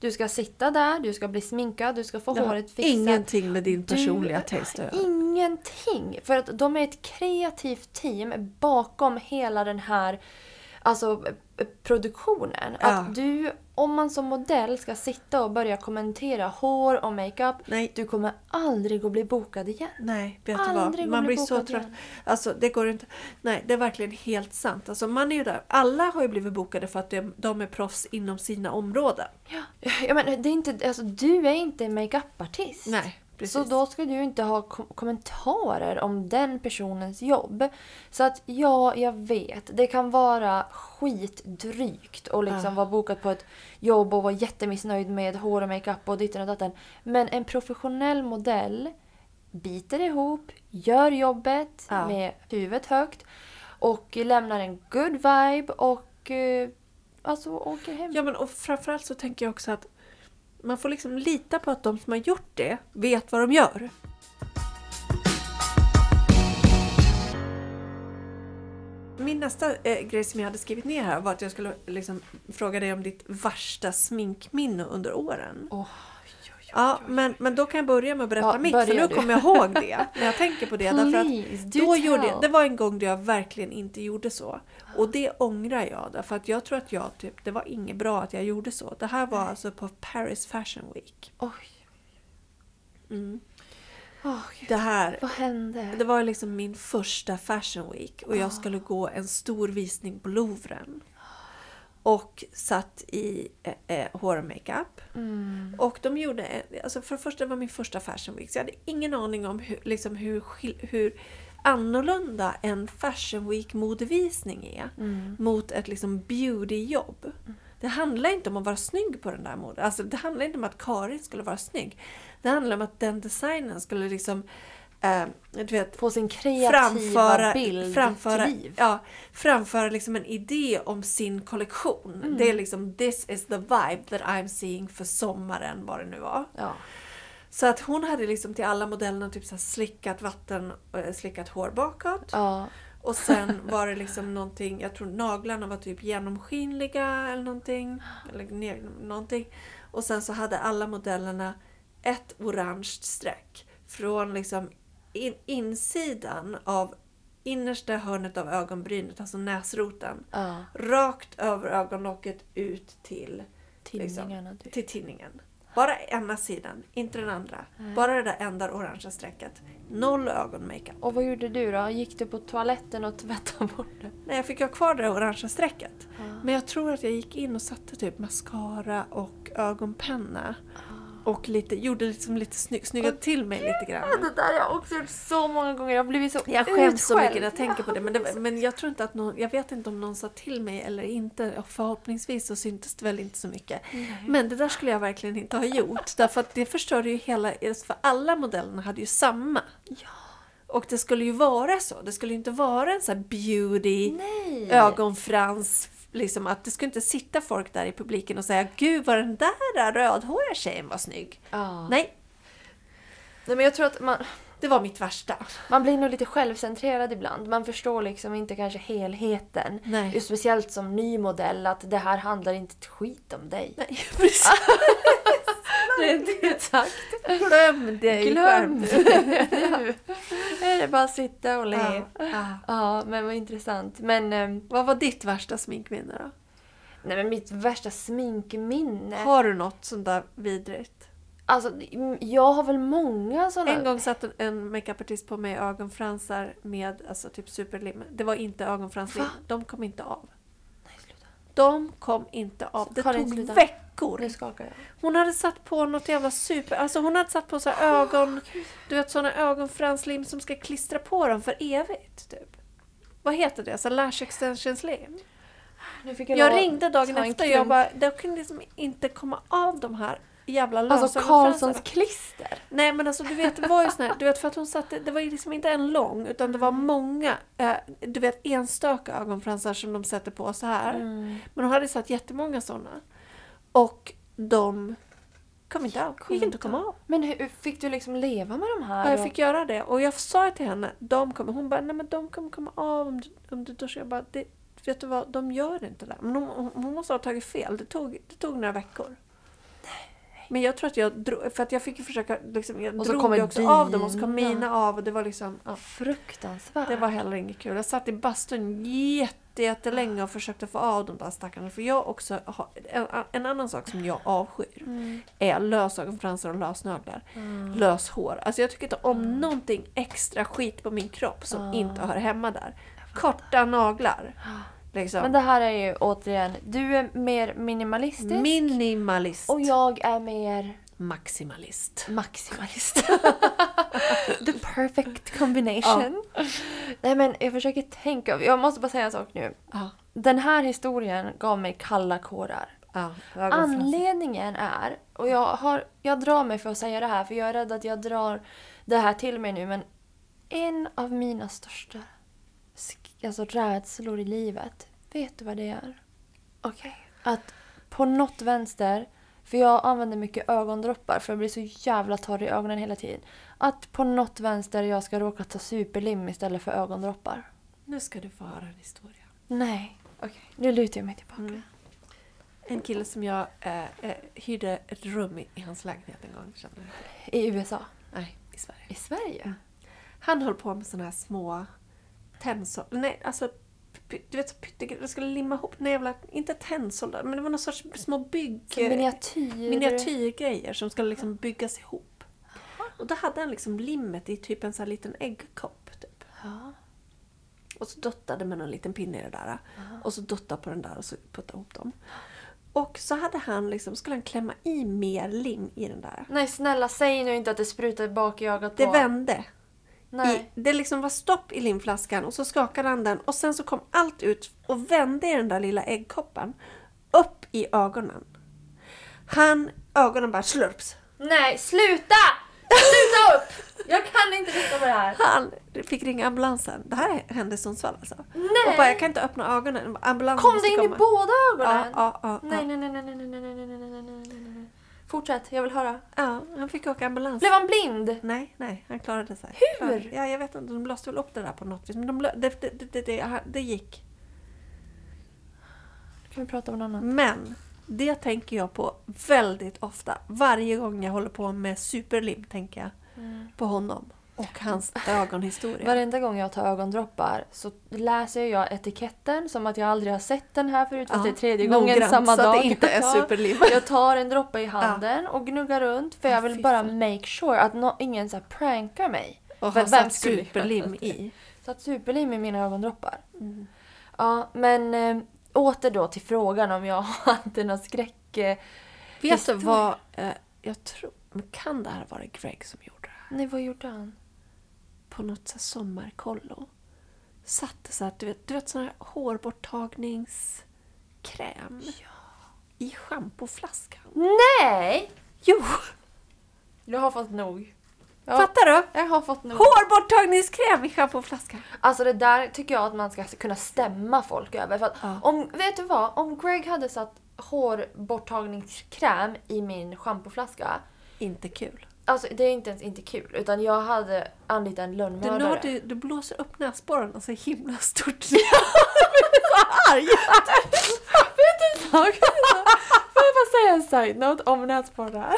Du ska sitta där, du ska bli sminkad, du ska få Det håret fixat. ingenting med din personliga Du- taste. Ingenting! För att de är ett kreativt team bakom hela den här alltså, eh, produktionen. Ja. Att du, om man som modell ska sitta och börja kommentera hår och makeup, Nej. du kommer aldrig att bli bokad igen. Nej, vet du vad? Man bli blir så trött. igen. Alltså det går inte. Nej, det är verkligen helt sant. Alltså man är ju där. Alla har ju blivit bokade för att de- de är proffs inom sina områden. Ja. Ja, men det är inte, alltså, du är inte makeupartist. Nej, precis. Så då ska du inte ha kom- kommentarer om den personens jobb. Så att ja, jag vet. Det kan vara skitdrygt att liksom Ah. vara bokad på ett jobb och vara jättemissnöjd med hår och makeup och ditten och datten. Men en professionell modell biter ihop, gör jobbet Ja. med huvudet högt och lämnar en good vibe och eh, alltså åker hem. Ja, men och framförallt så tänker jag också att man får liksom lita på att de som har gjort det vet vad de gör. Min nästa eh, grej som jag hade skrivit ner här var att jag skulle liksom fråga dig om ditt värsta sminkminne under åren. Oh. Ja, men, men då kan jag börja med att berätta Ja, mitt, för nu kommer jag ihåg det. När jag tänker på det. Därför att Please, då gjorde jag, det var en gång då jag verkligen inte gjorde så. Och det ångrar jag. Därför att jag tror att jag typ, det var inget bra att jag gjorde så. Det här var alltså på Paris Fashion Week. Oj. Mm. Gud. Det här, Vad hände? det var liksom min första Fashion Week och jag skulle gå en stor visning på Louvren. Och satt i eh, eh, hår och makeup. Mm. Och de gjorde, en- alltså för det första var min första Fashion Week så jag hade ingen aning om hur, liksom hur, hur annorlunda en Fashion Week modevisning är Mm. mot ett liksom beautyjobb. Det handlar inte om att vara snygg på den där moden. Alltså det handlar inte om att Karin skulle vara snygg. Det handlar om att den designen skulle liksom eh, du vet, Få sin kreativa framföra, bild framföra, till liv. ja, framföra liksom en idé om sin kollektion. Mm. Det är liksom this is the vibe that I'm seeing för sommaren, vad det nu var. Ja. Så att hon hade liksom till alla modellerna typ så slickat vatten, eh, slickat hår bakåt. ja. Och sen var det liksom någonting, jag tror naglarna var typ genomskinliga eller någonting. Eller någonting. Och sen så hade alla modellerna ett orange streck. Från liksom in, insidan av innersta hörnet av ögonbrynet, alltså näsroten. ja. Rakt över ögonlocket ut till, Tinningarna typ. till tinningen. Bara ena sidan, inte den andra. Bara det där enda orangea strecket. Noll ögonmakeup. Och vad gjorde du då? Gick du på toaletten och tvättade bort det? Nej, jag fick ha kvar det där orangea strecket. Men jag tror att jag gick in och satte typ mascara och ögonpenna. Och lite, gjorde liksom lite snygg, snyggade till mig lite grann. Det där har jag också gjort så många gånger. Jag har blivit så Jag skäms så mycket när jag tänker på det. Men, det, men jag tror inte att någon, jag vet inte om någon sa till mig eller inte. Och förhoppningsvis så syntes det väl inte så mycket. Men det där skulle jag verkligen inte ha gjort. Därför att det förstörde ju hela, för alla modellerna hade ju samma. Ja. Och det skulle ju vara så. Det skulle ju inte vara en sån här beauty Nej. ögonfrans. Liksom att det skulle inte sitta folk där i publiken och säga Gud vad den där rödhåriga tjejen var snygg. Ja. Nej, Nej, men jag tror att man, det var mitt värsta. man blir nog lite självcentrerad ibland. Man förstår liksom inte kanske helheten. Nej. Speciellt som ny modell att det här handlar inte ett skit om dig. Nej, precis. Det är exakt. Glöm dig Glöm nu. Är det bara att sitta och le. Ja, Ja, ja. men vad intressant. Men, ehm, Vad var ditt värsta sminkminne då? nej, men mitt värsta sminkminne. Har du något sånt där vidrigt? Alltså, jag har väl många sådana. En gång satt en- en makeupartist på mig ögonfransar med alltså typ superlim. Det var inte ögonfranslim. Va? De kom inte av. Nej, sluta. De kom inte av. Det Karin, tog sluta. veckor. Nu skakar jag. Hon hade satt på något jävla super... Alltså hon hade satt på så här ögon... Du vet såna ögonfranslim som ska klistra på dem för evigt. Typ. Vad heter det? Så lash extension slim. Jag att ringde dagen efter och jag bara... Jag kunde liksom inte komma av de här jävla Alltså lösögonfransarna. Karlssons klister. Nej men alltså du vet, det var ju sån här, du vet för att hon satte, det var ju liksom inte en lång utan det var många, eh, du vet enstaka ögonfransar som de sätter på så här. Mm. Men hon hade satt jättemånga sådana. Och de kom inte av, gick inte att komma av. Men hur fick du liksom leva med de här? Ja, jag fick göra det och jag sa till henne, de kommer, hon bara, nej men de kommer komma av om du, om du duschar. Jag bara, det, vet du vad, de gör inte det. Men hon, hon, hon måste ha tagit fel, det tog, det tog några veckor. Men jag tror att jag drog, för att jag fick ju försöka, liksom, jag Och så drog ju också av dem och så kom dina. mina av och det var liksom, ja, Fruktansvärt. det var heller inget kul. Jag satt i bastun jätte, jättelänge och försökte få av de där stackarna. För jag också har, en, en annan sak som jag avskyr Mm. är lösögonfransar och lösnaglar. Mm. Löshår. Alltså jag tycker inte om någonting extra skit på min kropp som Ah. inte hör hemma där. Korta naglar. Liksom. Men det här är ju återigen, du är mer minimalistisk Minimalist. och jag är mer Maximalist. maximalist. The perfect combination. Nej men jag försöker tänka, jag måste bara säga en sak nu. Ja. Den här historien gav mig kalla kårar. Ja. Anledningen är, och jag, har, jag drar mig för att säga det här för jag är rädd att jag drar det här till mig nu men en av mina största alltså, rädslor i livet, vet du vad det är? Okej. Att på något vänster, för jag använder mycket ögondroppar för jag blir så jävla torr i ögonen hela tiden. Att på något vänster jag ska råka ta superlim istället för ögondroppar. Nu ska du få höra en historia. Nej. Okej, nu lutar jag mig tillbaka. Mm. En kille som jag eh, eh, hyrde ett rum i, i hans lägenhet en gång. Kände jag. I USA? Nej, i Sverige. I Sverige? Han höll på med såna här små tensor... Nej, alltså... Du vet, pyttegrejer. Jag skulle limma ihop... Nej, jävla, inte tensoldater, men det var någon sorts små bygg... Miniatyr... miniatyrgrejer som skulle liksom byggas ihop. Och då hade han liksom limmet i typ en sån här liten äggkopp. Typ. Och så dottade med någon liten pinne i det där. Och så dottade på den där och så puttade ihop dem. Och så hade han liksom, skulle han klämma i mer lim i den där. Nej snälla säg nu inte att det sprutar bak i ögat Det på. vände. Nej. I, det liksom var stopp i limflaskan och så skakade han den och sen så kom allt ut och vände i den där lilla äggkoppen. Upp i ögonen. Han, ögonen bara slurps. Nej, sluta! Sluta upp! Jag kan inte titta på det här. Han fick ringa ambulansen. Det här hände i Sundsvall alltså. Nej. Och bara, jag kan inte öppna ögonen. Ambulansen Kom det in i komma. båda Ja, ögonen? ja, ja, ja. nej, nej, nej, nej, nej, nej, nej, nej, nej, nej, nej. Fortsätt, jag vill höra. ja, han fick åka ambulans. Blev han blind? Nej, nej, han klarade sig. Hur? Ja, jag vet inte, de löste väl upp det där på något vis. Men de, lö- det, det, det, det, det, gick. Kan vi prata om något annat? Men det tänker jag på väldigt ofta. Varje gång jag håller på med superlim tänker jag på honom och hans ögonhistoria. Varenda gång jag tar ögondroppar så läser jag etiketten som att jag aldrig har sett den här förut fast Ja, det är tredje gången noggrant, samma så dag. att det inte är superlim. Jag tar en droppe i handen och gnuggar runt för Ja, jag vill bara make sure att no, ingen så här prankar mig. och har satt superlim i. Satt superlim i mina ögondroppar. Mm. Ja, men äh, åter då till frågan om jag hade någon skräck... Eh, Vet du vad? Eh, jag tror, kan det här vara Greg som gjorde det här? nej, vad gjorde han? På något så sommarkollo. Satte så här, du vet, du vet sån här hårborttagningskräm. I schampoflaskan. Nej! Jo! Jag har fått nog. Ja, Fattar du? Jag har fått nog. Hårborttagningskräm i schampoflaskan. Alltså det där tycker jag att man ska kunna stämma folk över. För att Ja. om, vet du vad? Om Greg hade satt hårborttagningskräm i min schampoflaska. Inte kul. Alltså det är inte ens inte kul. Utan jag hade anlitat en Du, lönnmördare. nu har du, du blåser upp näsborrarna så himla stort. Jag blir så arg! Vet du sak? Får jag bara säga en side-note om näsborrar?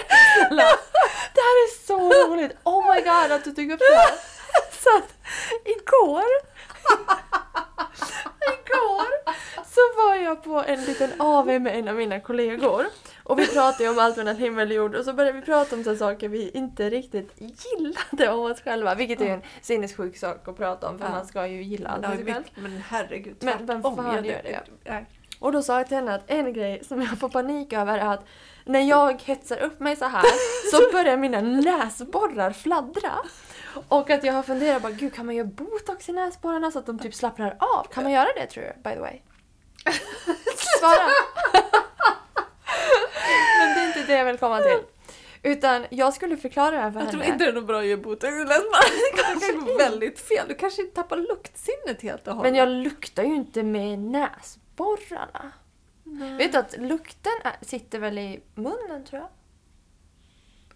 Det här är så roligt! Oh my god att du tog upp det här. Så att igår Igår så var jag på en liten AV med en av mina kollegor. Och vi pratade ju om allt mellan himmel och jord och så började vi prata om så saker vi inte riktigt gillade om oss själva. Vilket är en sinnessjuk sak att prata om för Ja. man ska ju gilla allt Det ju sig själv. men herregud, Men vem tvärtom. fan gör det? Nej. Och då sa jag till henne att en grej som jag får panik över är att när jag hetsar upp mig så här så börjar mina näsborrar fladdra. Och att jag har funderat bara, gud kan man göra botox i näsborrarna så att de typ slappnar av? Kan man göra det tror du, by the way? Svara! Det jag vill komma till. Utan jag skulle förklara det här för Jag tror henne. inte det är något bra att göra botox. Det kan gå väldigt fel. Du kanske tappar luktsinnet helt och hållet. Men jag luktar ju inte med näsborrarna. Vet du att lukten sitter väl i munnen tror jag?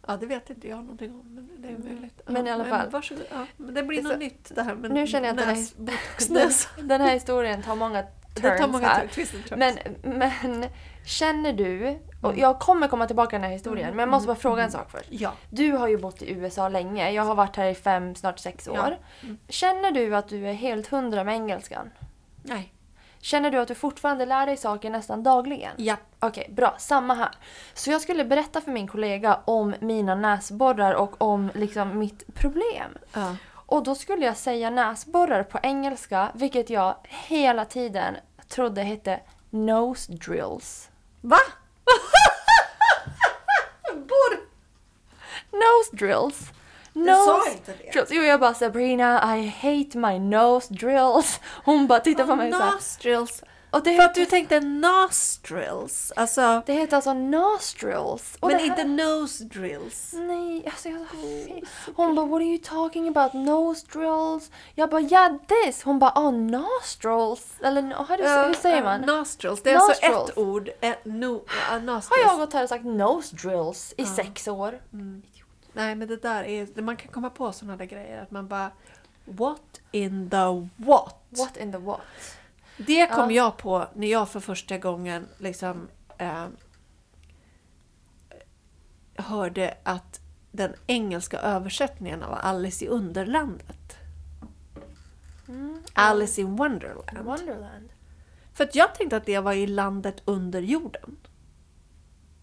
Ja, det vet inte jag någonting om. Men det är möjligt. Men i alla fall. varsågod. Ja, men det blir Så- något nytt det här med Nu känner jag att den här- näs, Den, näs. den här historien tar många Det tar turns många här. twists and turns. Men, men känner du, och Mm. jag kommer komma tillbaka till den här historien, men jag måste bara fråga en sak först. Ja. Du har ju bott i USA länge, jag har varit här i fem, snart sex år. Ja. Mm. Känner du att du är helt hundra med engelskan? Nej. Känner du att du fortfarande lär dig saker nästan dagligen? Ja. Okej, bra. Samma här. Så jag skulle berätta för min kollega om mina näsborrar och om liksom mitt problem. ja. Och då skulle jag säga näsborrar på engelska, vilket jag hela tiden trodde hette nose drills. Va? Borr! Nose drills. Nose inte det. drills. Jo, jag bara Sabrina, I hate my nose drills. Hon bara tittar på mig så här. Nostrils. Och det, För att du tänkte nostrils. Alltså, det heter alltså nostrils. Och men det här- inte nose drills. Nej, alltså jag Hon bara, what are you talking about? Nostrils? Jag bara, yeah this! Hon bara, oh nostrils? Eller no, hur, hur säger ja, man? Nostrils. Det är alltså Nostrils. ett ord. Ett, no, ja, Har nostrils. jag gått här och sagt nose drills i sex år? Nej, men det där är... Man kan komma på sådana där grejer. Att man bara... What in the what? What in the what? Det kom Ja. jag på när jag för första gången liksom eh, hörde att den engelska översättningen av Alice i Underlandet. Alice in Wonderland. Wonderland. För att jag tänkte att det var i landet under jorden.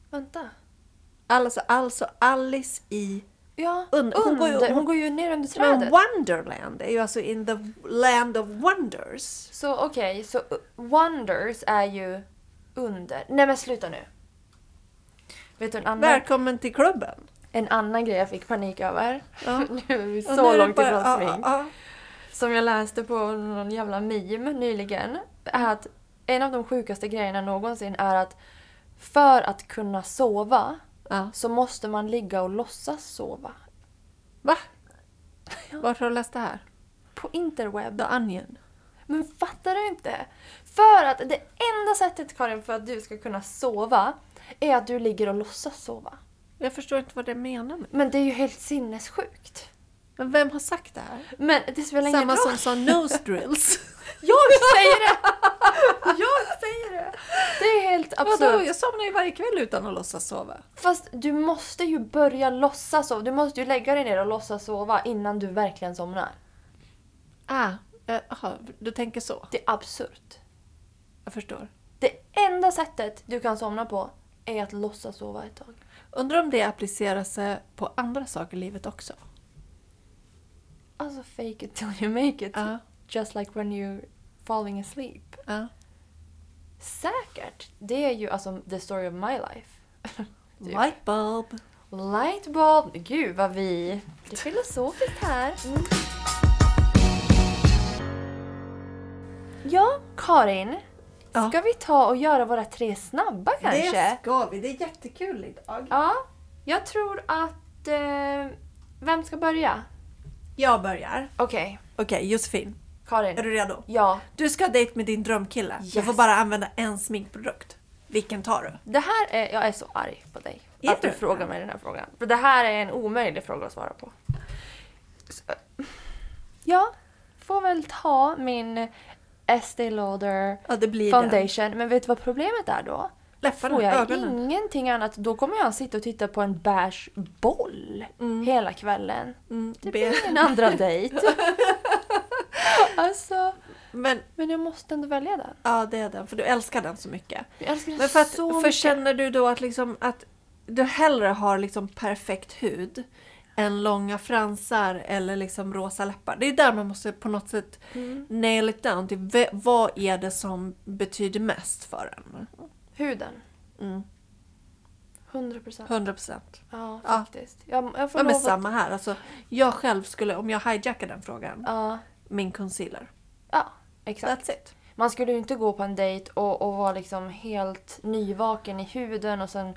Vänta. Alltså, alltså Alice i... Ja, Und- under. hon går ju- hon går ju ner under Men trädet. Wonderland är ju alltså in the land of wonders. Så okej, så uh, Wonders är ju under. Nej men sluta nu. Vet du en annan, Välkommen till klubben. en annan grej jag fick panik över? Ja. nu är vi så långt bara- ifrån ja, smink. ja, Som jag läste på någon jävla meme nyligen. Är att en av de sjukaste grejerna någonsin är att för att kunna sova ja. så måste man ligga och låtsas sova. Va? Vart har du läst det här? På interweb. The Onion. Men fattar du inte? För att det enda sättet Karin för att du ska kunna sova är att du ligger och låtsas sova. Jag förstår inte vad det menar med. Men det är ju helt sinnessjukt. Men vem har sagt det här? Men det spelar ingen Samma roll. som sa nose drills. Jag säger det! Jag säger det! Det är helt Vadå? absurt. Jag somnar ju varje kväll utan att låtsas sova. Fast du måste ju börja låtsas sova. Du måste ju lägga dig ner och låtsas sova innan du verkligen somnar. Ah, eh, aha, du tänker så. Det är absurt. Jag förstår. Det enda sättet du kan somna på är att låtsas sova ett tag. Undrar om det applicerar sig på andra saker i livet också? Alltså fake it till you make it. Ja. Just like when you're falling asleep. Ja. Säkert. Det är ju alltså the story of my life. Typ. Light bulb. Lightbulb. Gud vad vi... Det är filosofiskt här. Mm. Ja, Karin. Ja. Ska vi ta och göra våra tre snabba kanske? Det ska vi. Det är jättekul idag. Ja, jag tror att... Eh, vem ska börja? Jag börjar. Okej, Okej, Josefin. Karin. Är du redo? Ja. Du ska ha dejt med din drömkille. Du Yes. får bara använda en sminkprodukt. Vilken tar du? Det här är... Jag är så arg på dig. Är att du du? frågar mig den här frågan. För det här är en omöjlig fråga att svara på. Så, ja, får väl ta min Estée Lauder Ja, blir den. foundation. Men vet du vad problemet är då? Läpparna, Får jag ögonen. ingenting annat, då kommer jag sitta och titta på en beige boll hela kvällen. Mm, Det blir min andra dejt. Alltså, Men men jag måste ändå välja den. ja, det är den. För du älskar den så mycket. Jag älskar den Men för, att, så för mycket. känner du då att, liksom, att du hellre har liksom perfekt hud än långa fransar eller liksom rosa läppar? Det är där man måste på något sätt Mm. nail it down till vad är det som betyder mest för en? Huden. Mm. 100 procent. 100 procent. Ja, Ja. faktiskt. Jag, jag får Ja, men samma här. Alltså, jag själv skulle, om jag hijackar den frågan, Ja, min concealer. ja, exakt. That's it. Man skulle ju inte gå på en dejt och, och vara liksom helt nyvaken i huden och sen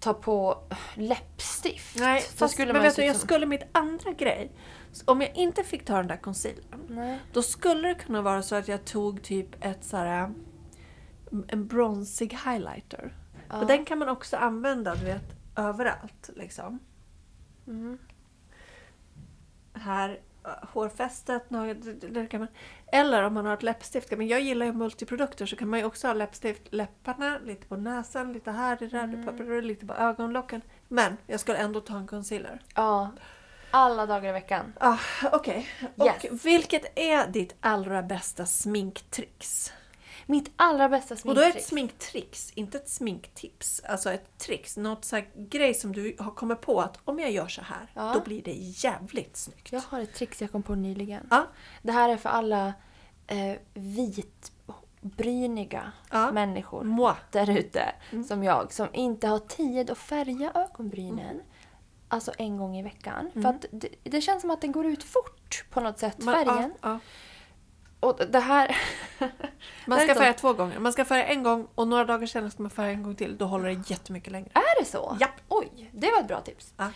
ta på läppstift. Nej, Så fast, skulle men vet du, jag skulle mitt andra grej. Om jag inte fick ta den där concealern, Nej. då skulle det kunna vara så att jag tog typ ett så här, en bronsig highlighter. Ja. Och den kan man också använda, du vet, överallt. Liksom. Mm. Här, hårfästet, kan man, eller om man har ett läppstift. Men jag gillar ju multiprodukter så kan man ju också ha läppstift, läpparna, lite på näsan, lite här, det där, Mm. lite på ögonlocken. Men jag skulle ändå ta en concealer. Ja. Alla dagar i veckan. Ah, Okej. Och Yes. vilket är ditt allra bästa sminktrix? Mitt allra bästa Och då är ett sminktrix, inte ett sminktips. Alltså ett trix, något så grej som du har kommit på att om jag gör så här, Ja. då blir det jävligt snyggt. Jag har ett trix jag kom på nyligen. Ja. Det här är för alla eh, vitbryniga Ja. människor Moi. där ute Mm. som jag som inte har tid att färga ögonbrynen. Alltså en gång i veckan. För att det, det känns som att den går ut fort på något sätt, färgen. ja, ja. Och det här... man ska färga två gånger. Man ska färga en gång och några dagar senare ska man färga en gång till. Då håller det jättemycket längre. Är det så? Japp. Oj, det var ett bra tips. Ja.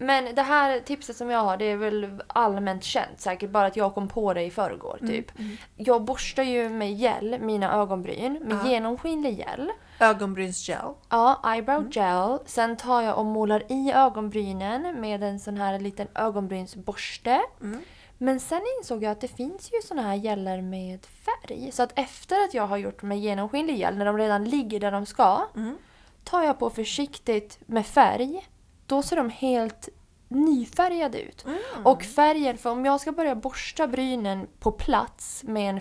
Men det här tipset som jag har, det är väl allmänt känt säkert. Bara att jag kom på det i förrgår Mm, typ. Jag borstar ju med gel mina ögonbryn med Ja. genomskinlig gel. Ögonbrynsgel. Ja, eyebrow Mm. gel. Sen tar jag och målar i ögonbrynen med en sån här liten ögonbrynsborste. Mm. Men sen insåg jag att det finns ju såna här geller med färg. Så att efter att jag har gjort med genomskinlig gel, när de redan ligger där de ska, Mm. tar jag på försiktigt med färg, då ser de helt nyfärgade ut. Mm. Och färgen, för om jag ska börja borsta brynen på plats med en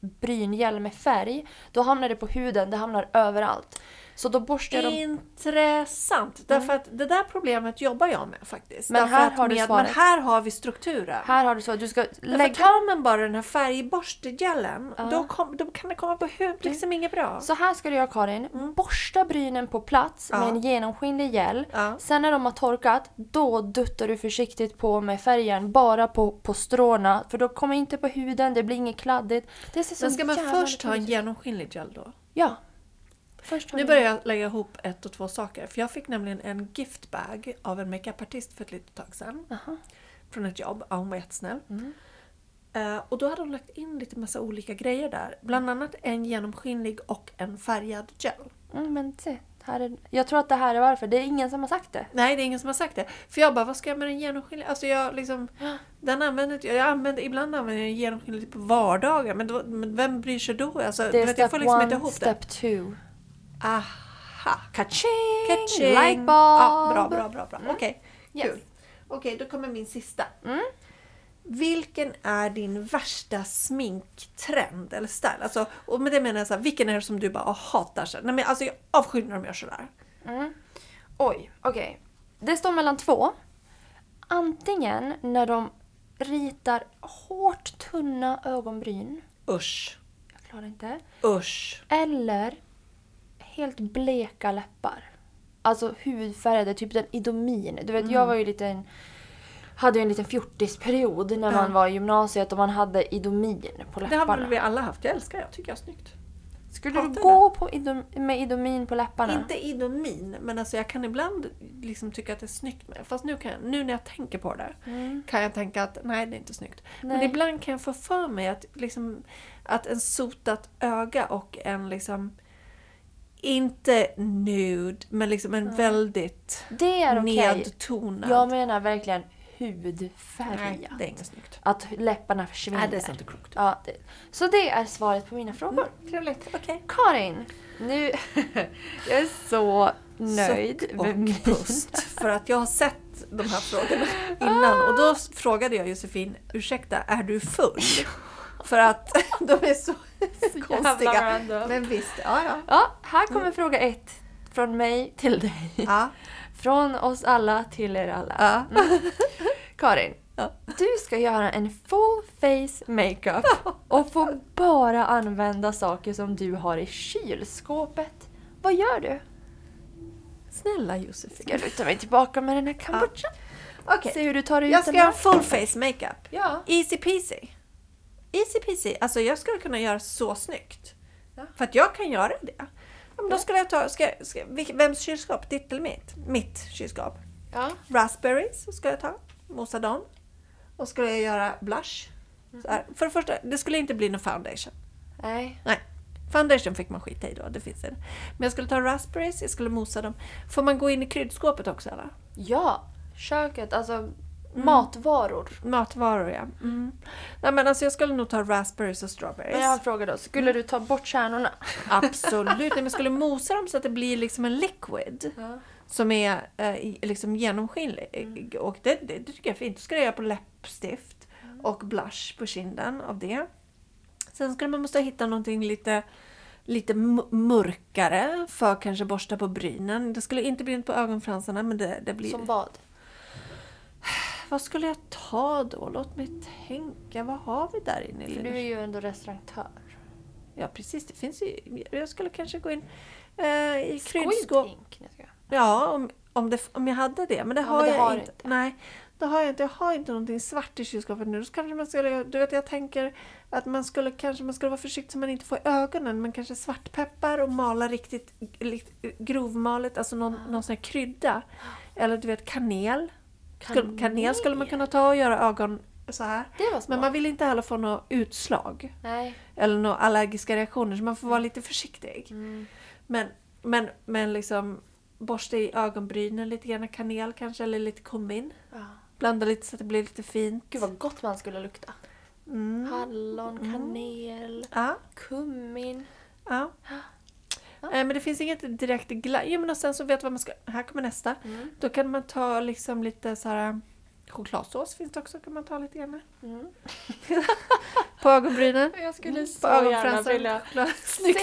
bryngel med färg, då hamnar det på huden, det hamnar överallt. Så då borstar jag dem... Intressant. Därför att det där problemet jobbar jag med faktiskt. Men Därför här har du med, svaret. Men här har vi strukturen. Här har du så, du ska lägga... tar man bara den här färgborstegelen, Ja. då, kom, då kan det komma på huden liksom inget bra. Så här ska du göra Karin. Borsta brynen på plats Mm. Ja. med en genomskinlig gel. Ja. Sen när de har torkat, då duttar du försiktigt på med färgen bara på, på stråna. För då kommer inte på huden, det blir inget kladdigt. Det ser så Men ska man först ha en genomskinlig gel då? Ja. Nu börjar jag lägga ihop ett och två saker. För jag fick nämligen en giftbag av en makeupartist för ett litet tag sedan. Aha. Från ett jobb. Ja, hon var jättesnäll. Mm. Eh, och då hade hon lagt in lite massa olika grejer där. Bland annat en genomskinlig och en färgad gel. Mm, men se, här är... Jag tror att det här är varför. Det är ingen som har sagt det. Nej, det är ingen som har sagt det. För jag bara, vad ska jag med den genomskinliga? Alltså jag liksom... Den använder inte jag. jag använder, ibland använder jag den genomskinlig på vardagar. Men, då, men vem bryr sig då? Alltså, Det är vet, jag step får liksom inte one, ihop step two. Aha! Kaching! Catching! Lightbulb! Ja, bra, bra, bra. bra. Okej, Yes. kul. Okej, då kommer min sista. Mm. Vilken är din värsta sminktrend eller style? Alltså, och med det menar jag så här, vilken är det som du bara "Åh, hatar? Så, nej, men alltså, jag avskyr när de gör sådär. Mm. Oj, okej. Det står mellan två. Antingen när de ritar hårt tunna ögonbryn. Usch. Jag klarar inte. Usch. Eller helt bleka läppar. Alltså hudfärgade, typ den Idomin. Du vet, jag var ju lite en, hade ju en liten fjortisperiod när Ja. man var i gymnasiet och man hade Idomin på Det läpparna. har väl vi alla haft. Jag älskar det. Jag tycker jag är snyggt. Skulle du hatar gå på idom, med Idomin på läpparna? Inte idomin, men alltså jag kan ibland liksom tycka att det är snyggt med Fast nu, kan jag, nu när jag tänker på det Mm. kan jag tänka att nej, det är inte snyggt. Men Nej. ibland kan jag få för mig att, liksom, att en sotat öga och en liksom inte nude, men liksom en väldigt Det är okej. nedtonad. Jag menar verkligen nej, hudfärgat. det är inget snyggt. Att läpparna försvinner. Nej, det är inte klokt. Ja, det. Så det är svaret på mina frågor. Trevligt, okej. Karin, nu... jag är så nöjd Suck och pust. För att jag har sett de här frågorna innan och då frågade jag Josefin, ursäkta, är du full? För att de är så konstiga. random. Men visst, ja ja. Ja, här kommer fråga ett. Från mig till dig. ja, Från oss alla till er alla. ja. Karin, Ja. du ska göra en full face makeup och få bara använda saker som du har i kylskåpet. Vad gör du? Snälla Josefin. Ska jag luta mig tillbaka med den här kombuchan? Okej, Se hur du tar ut jag ska den göra full face makeup. Ja. Easy peasy. Easy peasy. Alltså jag skulle kunna göra så snyggt. Ja. För att jag kan göra det. Ja, men då skulle jag ta, ska, ska, vems kylskåp? Ditt eller mitt? Mitt kylskåp. ja. Raspberries ska jag ta, mosa dem. Och skulle jag göra blush. Här. För det första, det skulle inte bli någon foundation. Nej. Nej. Foundation fick man skita i då, det finns det. Men jag skulle ta raspberries, jag skulle mosa dem. Får man gå in i kryddskåpet också eller? Ja, köket, alltså matvaror. Matvaror ja. Mm. Nej men alltså jag skulle nog ta raspberries och strawberries. Men jag har en fråga då. Skulle du ta bort kärnorna? Absolut. Nej, men jag skulle mosa dem så att det blir liksom en liquid. Ja. Som är eh, liksom genomskinlig. Och det, det, det tycker jag är fint. Då ska jag göra på läppstift och blush på kinden av det. Sen skulle man måste hitta någonting lite, lite mörkare för kanske borsta på brynen. Det skulle inte bli på ögonfransarna men det, det blir... Som vad? Vad skulle jag ta då? Låt mig tänka. Vad har vi där inne? För du är ju ändå restaurantör. Ja precis, det finns ju... Jag skulle kanske gå in eh, i kryddskåp. Ja, om, om, det, om jag hade det. Men det Ja, har men det jag har inte. inte. Nej, det har jag inte. Jag har inte någonting svart i kylskåpet nu. Så kanske man skulle, du vet, jag tänker att man skulle kanske man skulle vara försiktig så man inte får ögonen. Men kanske svartpeppar och mala riktigt, riktigt grovmalet, alltså någon, Ah. någon sån här krydda. Eller du vet kanel. Skulle, kanel skulle man kunna ta och göra ögon så här. Men man vill inte heller få något utslag. Nej. Eller några allergiska reaktioner så man får vara lite försiktig. Mm. Men, men, men liksom borsta i ögonbrynen lite grann kanel kanske eller lite kummin. Ja. Blanda lite så att det blir lite fint. Gud vad gott man skulle lukta. Mm. Hallon, kanel, Ja, kummin. ja. Ja. Eh, men det finns inget direkt glass. Jo men och sen så vet vad man ska... Här kommer nästa. Mm. Då kan man ta liksom lite så här... Chokladsås finns det också, kan man ta lite grann. Mm. På ögonbrynen. Jag skulle Mm, så gärna vilja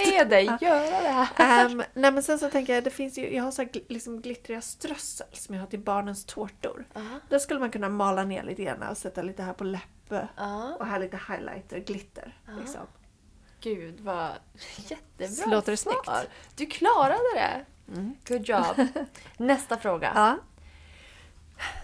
se dig Ja. göra det här. Ehm, nej men sen så tänker jag, det finns ju, jag har så här liksom glittriga strössel som jag har till barnens tårtor. Ja. Där skulle man kunna mala ner lite grann och sätta lite här på läppe. Ja. Och här lite highlighter, glitter. Ja. Liksom. Gud vad jättebra Så låter det svar. snyggt? Du klarade det. Mm. Good job. Nästa fråga. Ja.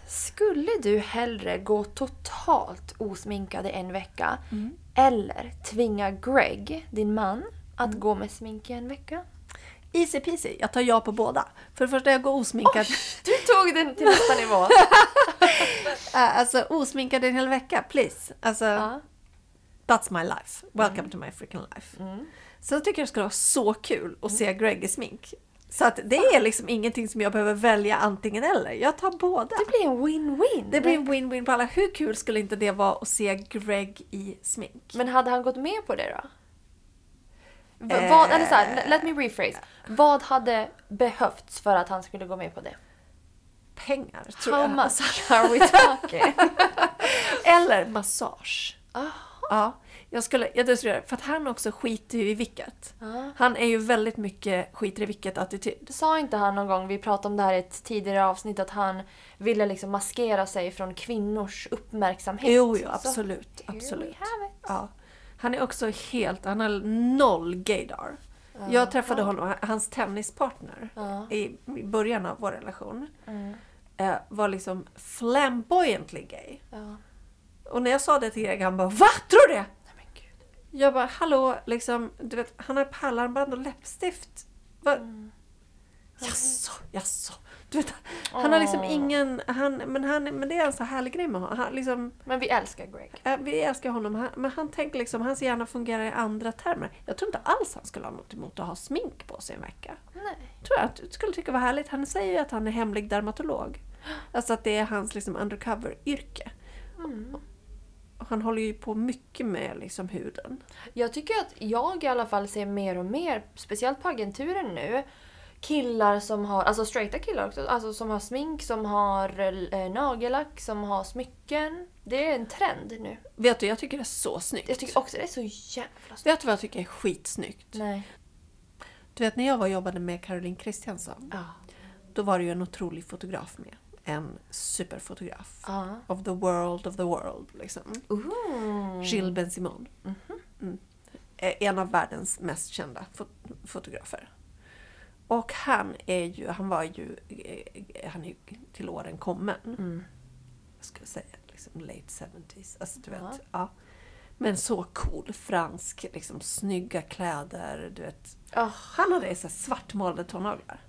Skulle du hellre gå totalt osminkad i en vecka Mm. eller tvinga Greg, din man, att Mm. gå med smink i en vecka? Easy peasy, jag tar ja på båda. För det första, jag går osminkad. Du tog den till nästa nivå. Alltså osminkad en hel vecka, please. Alltså, Ja. That's my life. Welcome to my freaking life. Mm. Sen tycker jag det skulle vara så kul att se Greg i smink. Så att det är liksom ingenting som jag behöver välja antingen eller. Jag tar båda. Det blir en win-win. Det blir en win-win på alla. Hur kul skulle inte det vara att se Greg i smink? Men hade han gått med på det då? Eh. Vad, eller så här, let me rephrase. Vad hade behövts för att han skulle gå med på det? Pengar, tror How jag. much are we talking? Eller massage. Aha. Ja, jag skulle, jag tror för att han också skiter ju i vilket. Ja. Han är ju väldigt mycket skiter i vilket attityd. Sa inte han någon gång, vi pratade om det här i ett tidigare avsnitt, att han ville liksom maskera sig från kvinnors uppmärksamhet? Jo, jo, Så, absolut. here absolut. Ja. Han är också helt, han har noll gaydar. Jag träffade honom, hans tennispartner Ja. i, i början av vår relation Mm. eh, var liksom flamboyantly gay. Och när jag sa det till Greg, han bara VA? Tror du det? Nej, men gud. Jag bara hallå, liksom, du vet, han har pärlarmband och läppstift. Va? Mm. Jaså, jaså. Du vet, han har liksom ingen, han, men, han, men det är en så härlig grej med honom. Han, liksom, Men vi älskar Greg. vi älskar honom, han, men han tänker liksom, hans hjärna fungerar i andra termer. Jag tror inte alls han skulle ha något emot att ha smink på sig en vecka. Nej. Tror jag att du skulle tycka var härligt. Han säger ju att han är hemlig dermatolog. Alltså att det är hans liksom undercover-yrke. Mm. Han håller ju på mycket med liksom huden. Jag tycker att jag i alla fall ser mer och mer, speciellt på agenturen nu, killar som har, alltså straighta killar också, alltså som har smink, som har eh, nagellack, som har smycken. Det är en trend nu. Vet du, jag tycker det är så snyggt. Jag tycker också det är så jävla snyggt. Vet du vad jag tycker är skitsnyggt? Nej. Du vet när jag var och jobbade med Caroline Kristiansson. Ja. Då var det ju en otrolig fotograf med. En superfotograf. Ja. Of the world of the world. Liksom. Ooh. Gilles Ben Simon. Mm. Eh, En av världens mest kända fot- fotografer. Och han är ju, han var ju, eh, han är ju till åren kommen. Mm. Jag skulle säga liksom late 70s. Alltså du vet, Ja. ja. Men så cool, fransk, liksom snygga kläder, du vet. Ah, Han hade så svartmålade tånaglar.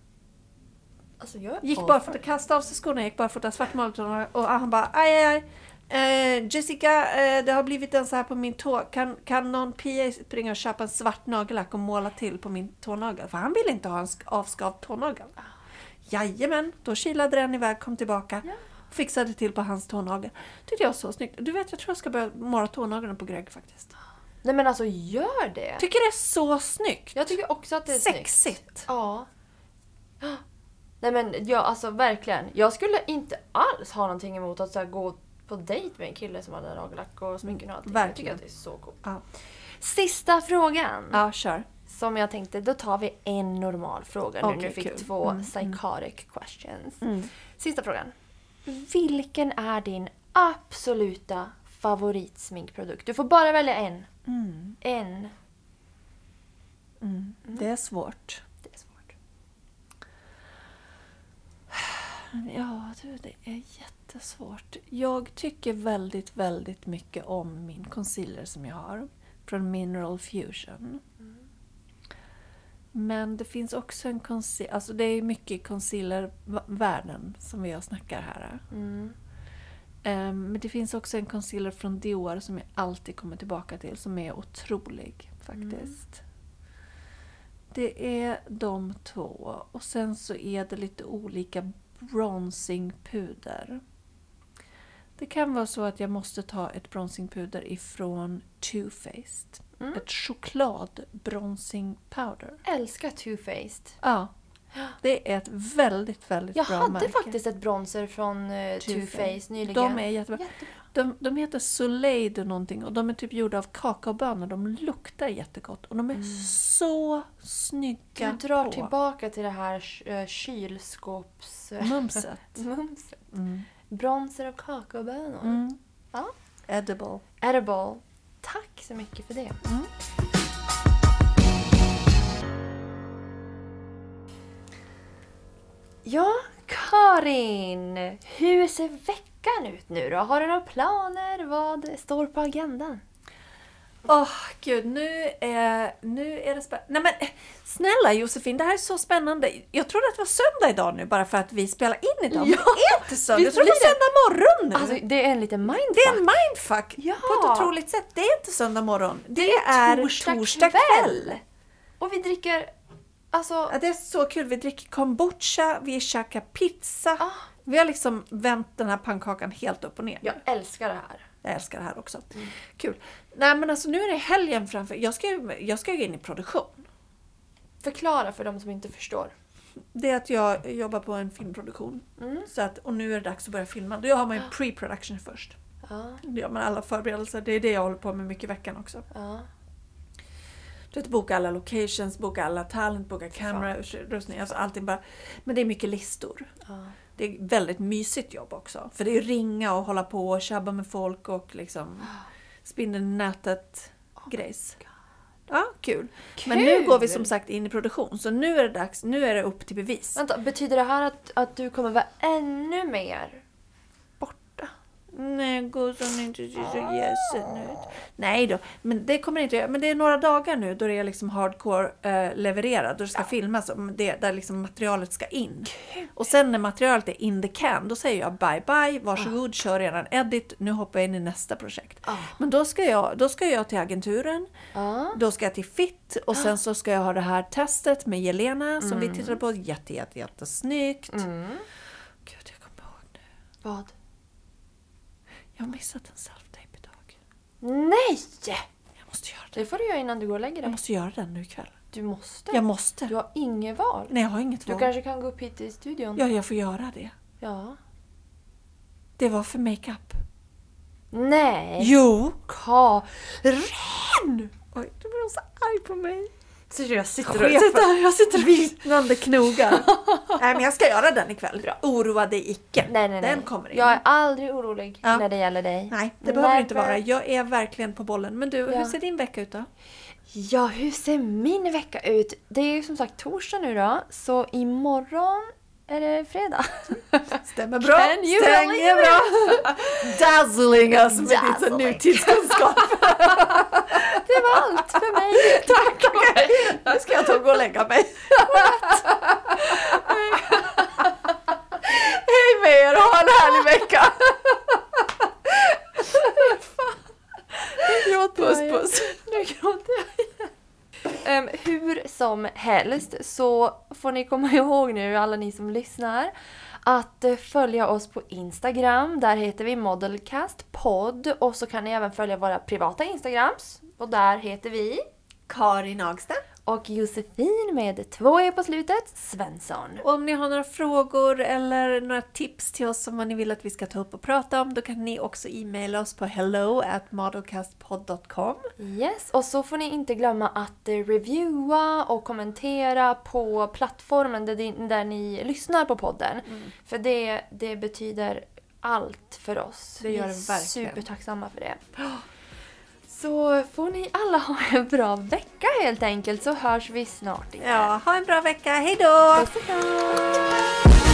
Alltså Gick att kasta av sig skorna, gick bara för att svartmålade tånaglar. Och han bara aj, aj, aj. Eh, Jessica, eh, det har blivit en så här på min tå. Kan, kan någon PA springa och köpa en svart nagellack och måla till på min tånagel? För han ville inte ha en sk- avskavd tånagel. Jajamän, då kilade den iväg, kom tillbaka. Ja. Fixade till på hans tånagel. Tyckte jag var så snyggt. Du vet, jag tror jag ska börja måla tånaglarna på Greg faktiskt. Nej men alltså gör det! Tycker det är så snyggt. Jag tycker också att det är snyggt. Sexigt. Ja. Nej men ja, alltså verkligen. Jag skulle inte alls ha någonting emot att så här, gå på dejt med en kille som hade nagellack och smycken och allting. Jag tycker Verkligen. att det är så coolt. Ja, Sista frågan! ja kör. Som jag tänkte, då tar vi en normal fråga nu. Okej, nu fick kul. två Mm, psychotic questions. Mm. Sista frågan. Vilken är din absoluta favoritsminkprodukt? Du får bara välja en. Mm. En. Mm. Det är svårt. Ja, du, det är jättesvårt. Jag tycker väldigt, väldigt mycket om min concealer som jag har. Från Mineral Fusion. Men det finns också en concealer, alltså det är mycket concealer-världen som vi snackar här. Mm. Ehm, men det finns också en concealer från Dior som jag alltid kommer tillbaka till som är otrolig faktiskt. Det är de två och sen så är det lite olika bronzingpuder. Det kan vara så att jag måste ta ett bronzingpuder ifrån Too Faced. Ett choklad bronzing powder. Älskar Too Faced. Ja. Det är ett väldigt, väldigt Jag bra hade märke. faktiskt ett bronzer från uh, Too Too Faced. Nyligen. De är jättebra. Jättebra. De, de heter Soleil och någonting och de är typ gjorda av kakaobönor. De luktar jättegott och de är så snygga Du drar på. tillbaka till det här uh, kylskåps... Mumset. Mumset. Mm. Bronzer och kakaobönor. Mm. Ja. Edible. Edible. Tack så mycket för det. Mm. Ja, Karin! Hur ser veckan ut nu då? Har du några planer? Vad står på agendan? Åh gud, nu är, nu är det spännande. Nej men snälla Josefin, det här är så spännande. Jag trodde att det var söndag idag nu bara för att vi spelar in idag. Men Ja, det är inte söndag. Jag trodde det var söndag morgon nu. Alltså, det är en liten mindfuck. det är en mindfuck Ja. på ett otroligt sätt. Det är inte söndag morgon. Det, Det är är torsdag, torsdag kväll. kväll. Och vi dricker... Alltså... Ja, det är så kul. Vi dricker kombucha, vi käkar pizza. Ah. Vi har liksom vänt den här pannkakan helt upp och ner. Jag älskar det här. Jag älskar det här också. Mm. Kul. Nej men alltså nu är det helgen framför. Jag ska jag ska gå in i produktion. Förklara för de som inte förstår. Det är att jag jobbar på en filmproduktion. Mm. Så att, och nu är det dags att börja filma. Då har man ju pre-production först. Ja, Då gör man alla förberedelser. Det är det jag håller på med mycket i veckan också. ja. Du vet, boka alla locations, boka alla talent, boka kamerautrustning, alltså allting bara. Men det är mycket listor. ja. Det är väldigt mysigt jobb också. För det är ringa och hålla på och tjabba med folk och liksom spindeln i nätet grejs. Ja, kul. Men nu Kul! går vi som sagt in i produktion. Så nu är det dags, nu är det upp till bevis. Vänta, betyder det här att, att du kommer vara ännu mer. Nej, gossan inte ser så ledsen ut. Nej då, men det kommer inte göra. Men det är några dagar nu då det är liksom hardcore eh, levererad. Då det ska filmas. och Det, där liksom materialet ska in. Och sen när materialet är in the can, då säger jag bye bye, varsågod, kör redan edit. Nu hoppar jag in i nästa projekt. Ah. Men då ska, jag, då ska jag till agenturen. Ja. Då ska jag till FIT och sen så ska jag ha det här testet med Jelena som Mm. vi tittade på. Jätte, jätte, jättesnyggt. Mm. Gud, jag kommer ihåg nu. Vad? Jag har missat en self-tape idag. Nej! Jag måste göra det. Det får du göra innan du går och lägger Jag dig. måste göra den nu ikväll. Du måste. Jag måste. Du har inget val. Nej, jag har inget Du val. kanske kan gå upp hit i studion. Ja, jag får göra det. Ja. Det var för makeup. Nej! Jo! Karin! Oj, du blir så arg på mig. Så jag sitter och... Chefen. Sitter, jag sitter och... Vittnande knogar. nej, men jag ska göra den ikväll. Oroa dig icke. Nej, nej, nej. Den kommer in. Jag är aldrig orolig Ja. när det gäller dig. Nej, det behöver du inte vara. Jag är verkligen på bollen. Men du, Ja. hur ser din vecka ut då? Ja, hur ser min vecka ut? Det är ju som sagt torsdag nu då, så imorgon är det fredag. Stämmer bra. Can you Stämmer bra. Dazzling us med din nutidskunskap. Det var allt för mig. Tack, okej. Nu ska jag ta och gå och lägga mig. Hej med er, ha en härlig vecka! Puss puss. Nu gråter jag Um, hur som helst så får ni komma ihåg nu, alla ni som lyssnar, att eh, följa oss på Instagram. Där heter vi modelcastpodd och så kan ni även följa våra privata Instagrams. Och där heter vi Karin Agsta och Josefin med två e på slutet, Svensson. Och om ni har några frågor eller några tips till oss om vad ni vill att vi ska ta upp och prata om, då kan ni också e-maila oss på hello at modelcastpod.com. Yes, och så får ni inte glömma att eh, reviewa och kommentera på plattformen där, ni- där ni lyssnar på podden. För det, det betyder allt för oss. Det gör vi det är verkligen. supertacksamma för det. Så får ni alla ha en bra vecka helt enkelt så hörs vi snart igen. Ja, ha en bra vecka, hejdå! Puss och kram!